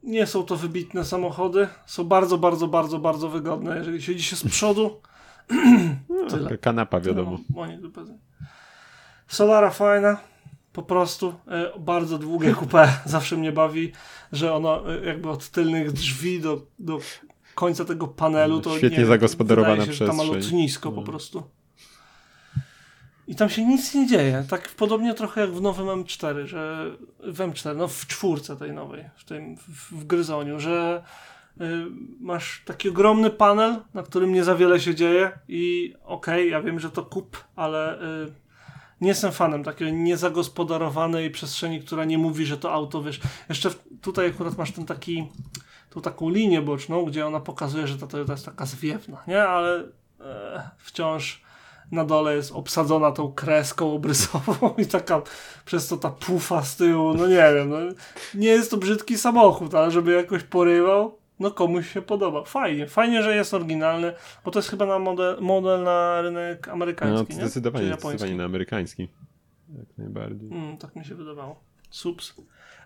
Nie są to wybitne samochody, są bardzo, bardzo, bardzo, bardzo wygodne. Jeżeli siedzi się z przodu. No, kanapa wiadomo. No. Solara fajna, po prostu. E, bardzo długie coupé zawsze mnie bawi, że ono e, jakby od tylnych drzwi do, do końca tego panelu to Świetnie nie zagospodarowana wydaje się, że Tam przestrzeń. lotnisko po No. prostu. I tam się nic nie dzieje. Tak podobnie trochę jak w nowym M4, że w M4, no w czwórce tej nowej, w tym w, Gryzoniu, że masz taki ogromny panel, na którym nie za wiele się dzieje i okej, ja wiem, że to kup, ale y, nie jestem fanem takiej niezagospodarowanej przestrzeni, która nie mówi, że to auto, wiesz, jeszcze tutaj akurat masz ten taki tą taką linię boczną, gdzie ona pokazuje, że ta Toyota jest taka zwiewna, nie? Ale e, wciąż na dole jest obsadzona tą kreską obrysową i taka przez to ta pufa z tyłu, no nie wiem, no, nie jest to brzydki samochód, ale żeby jakoś porywał, no komuś się podoba. Fajnie, fajnie, że jest oryginalny, bo to jest chyba na model, model na rynek No, amerykański, nie? zdecydowanie, zdecydowanie na amerykański. Jak najbardziej. Mm, tak mi się wydawało. Subs.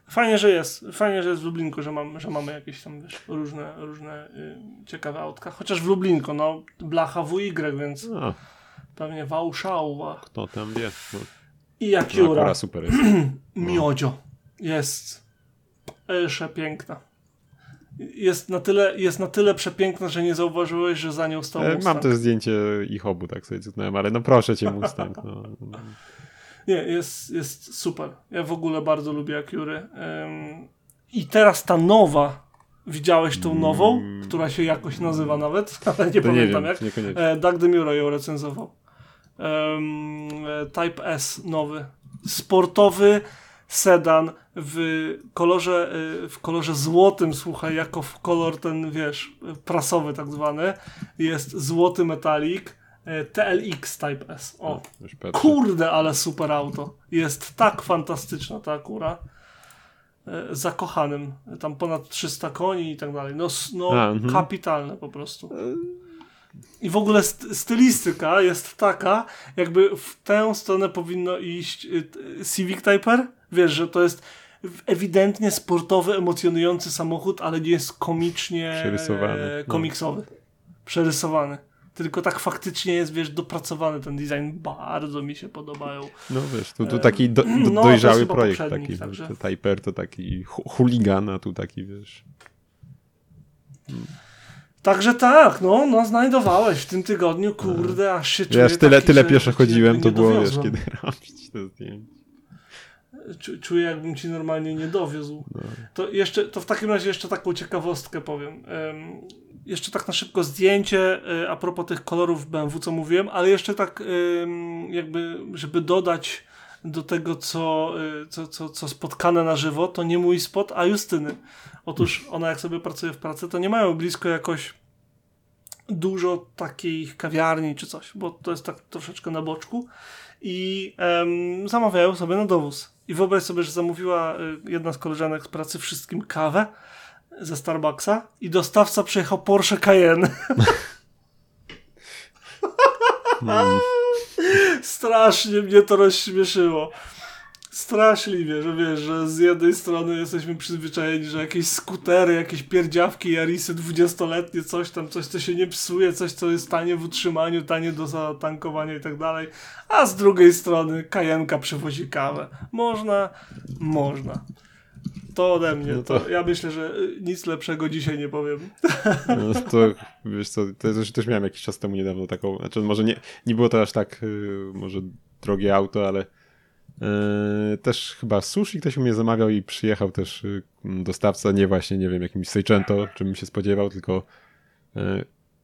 Fajnie, że jest. Fajnie, że jest w Lublinku, że, mam, że mamy jakieś tam wiesz, różne, różne y, ciekawe autka. Chociaż w Lublinku, no, blacha WY, więc No, pewnie Wałszauwa. kto tam wie. No, I no, Akura. Akura super jest. Miodzio. Jest jeszcze piękna. Jest na, tyle, jest na tyle przepiękna, że nie zauważyłeś, że za nią stał E, Mustang. Mam też zdjęcie ich obu, tak sobie cyknąłem, ale no proszę cię Mustang. No. Nie, jest, jest super. Ja w ogóle bardzo lubię Acury. Ym, I teraz ta nowa, widziałeś tą nową, Mm. która się jakoś nazywa nawet, ale nie To nie pamiętam wiem, jak. E, Doug DeMuro ją recenzował. E, Type S nowy. Sportowy sedan w kolorze, y, w kolorze złotym, słuchaj, jako w kolor ten, wiesz, prasowy tak zwany. Jest złoty metalik. e, TLX Type S. O. Kurde, ale super auto. Jest tak fantastyczna ta akura. E, Zakochanym. Tam ponad 300 koni i tak dalej. No, no A, mhm. kapitalne po prostu. I w ogóle st- stylistyka jest taka, jakby w tę stronę powinno iść y, Civic Typer. Wiesz, że to jest ewidentnie sportowy, emocjonujący samochód, ale nie jest komicznie Przerysowany, e, no. komiksowy. Przerysowany. Tylko tak faktycznie jest, wiesz, dopracowany ten design. Bardzo mi się podobają. No wiesz, tu, tu taki do, do, no, to dojrzały chyba projekt taki. także. Typer to taki hu- chuligan, a tu taki wiesz. Także tak, no, no znajdowałeś w tym tygodniu, kurde, aż się czuję Wiesz, tyle, taki, tyle pieszo chodziłem, to było wiesz, kiedy robić to zdjęcie. Czu- Czuję, jakbym ci normalnie nie dowiózł. No. To jeszcze, to w takim razie jeszcze taką ciekawostkę powiem. Em, jeszcze tak na szybko zdjęcie e, a propos tych kolorów BMW, co mówiłem, ale jeszcze tak em, jakby, żeby dodać do tego, co, e, co, co, co spotkane na żywo, to nie mój spot, a Justyny. Otóż ona jak sobie pracuje w pracy, to nie mają blisko jakoś dużo takich kawiarni czy coś, bo to jest tak troszeczkę na boczku i em, zamawiają sobie na dowóz. I wyobraź sobie, że zamówiła y, jedna z koleżanek z pracy wszystkim kawę ze Starbucksa i dostawca przyjechał Porsche Cayenne. Mm. Strasznie mnie to rozśmieszyło. Straszliwie, że wiesz, że z jednej strony jesteśmy przyzwyczajeni, że jakieś skutery, jakieś pierdziawki, jarisy dwudziestoletnie, coś tam, coś co się nie psuje, coś co jest tanie w utrzymaniu, tanie do zatankowania i tak dalej, a z drugiej strony kajenka przywozi kawę. Można, można. To ode mnie. No to... to- ja myślę, że y, nic lepszego dzisiaj nie powiem. No, to wiesz co, to też, też miałem jakiś czas temu niedawno taką, znaczy może nie, nie było to aż tak y, może drogie auto, ale y, też chyba sushi ktoś u mnie zamawiał i przyjechał też y, dostawca, nie właśnie, nie wiem, jakimś Seicento, czym się spodziewał, tylko y,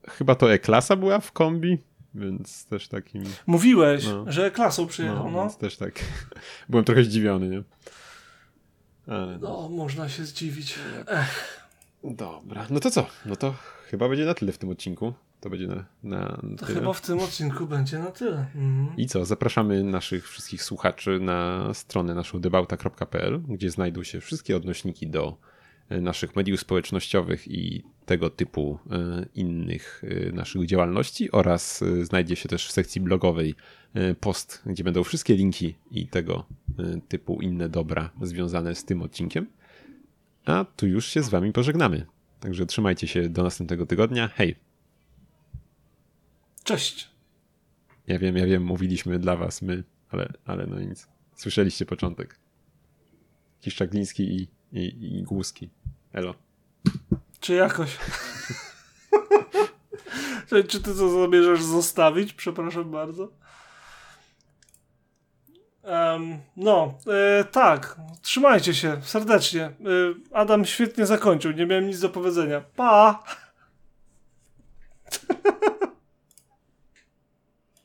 chyba to E-klasa była w kombi, więc też takim, Mówiłeś, No. że klasą przyjechał, no, no. też tak, byłem trochę zdziwiony, nie? Ale, no. No, można się zdziwić. Dobra, no to co? No to chyba będzie na tyle w tym odcinku. To będzie na, na to chyba w tym odcinku będzie na tyle. Mhm. I co? Zapraszamy naszych wszystkich słuchaczy na stronę naszą debauta.pl, gdzie znajdą się wszystkie odnośniki do e, naszych mediów społecznościowych i tego typu e, innych e, naszych działalności oraz znajdzie się też w sekcji blogowej post, gdzie będą wszystkie linki i tego typu inne dobra związane z tym odcinkiem. A tu już się z wami pożegnamy. Także trzymajcie się do następnego tygodnia. Hej! Cześć! Ja wiem, ja wiem, mówiliśmy dla was my, ale, ale no nic. Słyszeliście początek. Kiszczagliński i, i, i Głuski. Elo. Czy jakoś. Czy ty co zamierzasz zostawić? Przepraszam bardzo. Um, no, e, tak. Trzymajcie się serdecznie. E, Adam świetnie zakończył. Nie miałem nic do powiedzenia. Pa!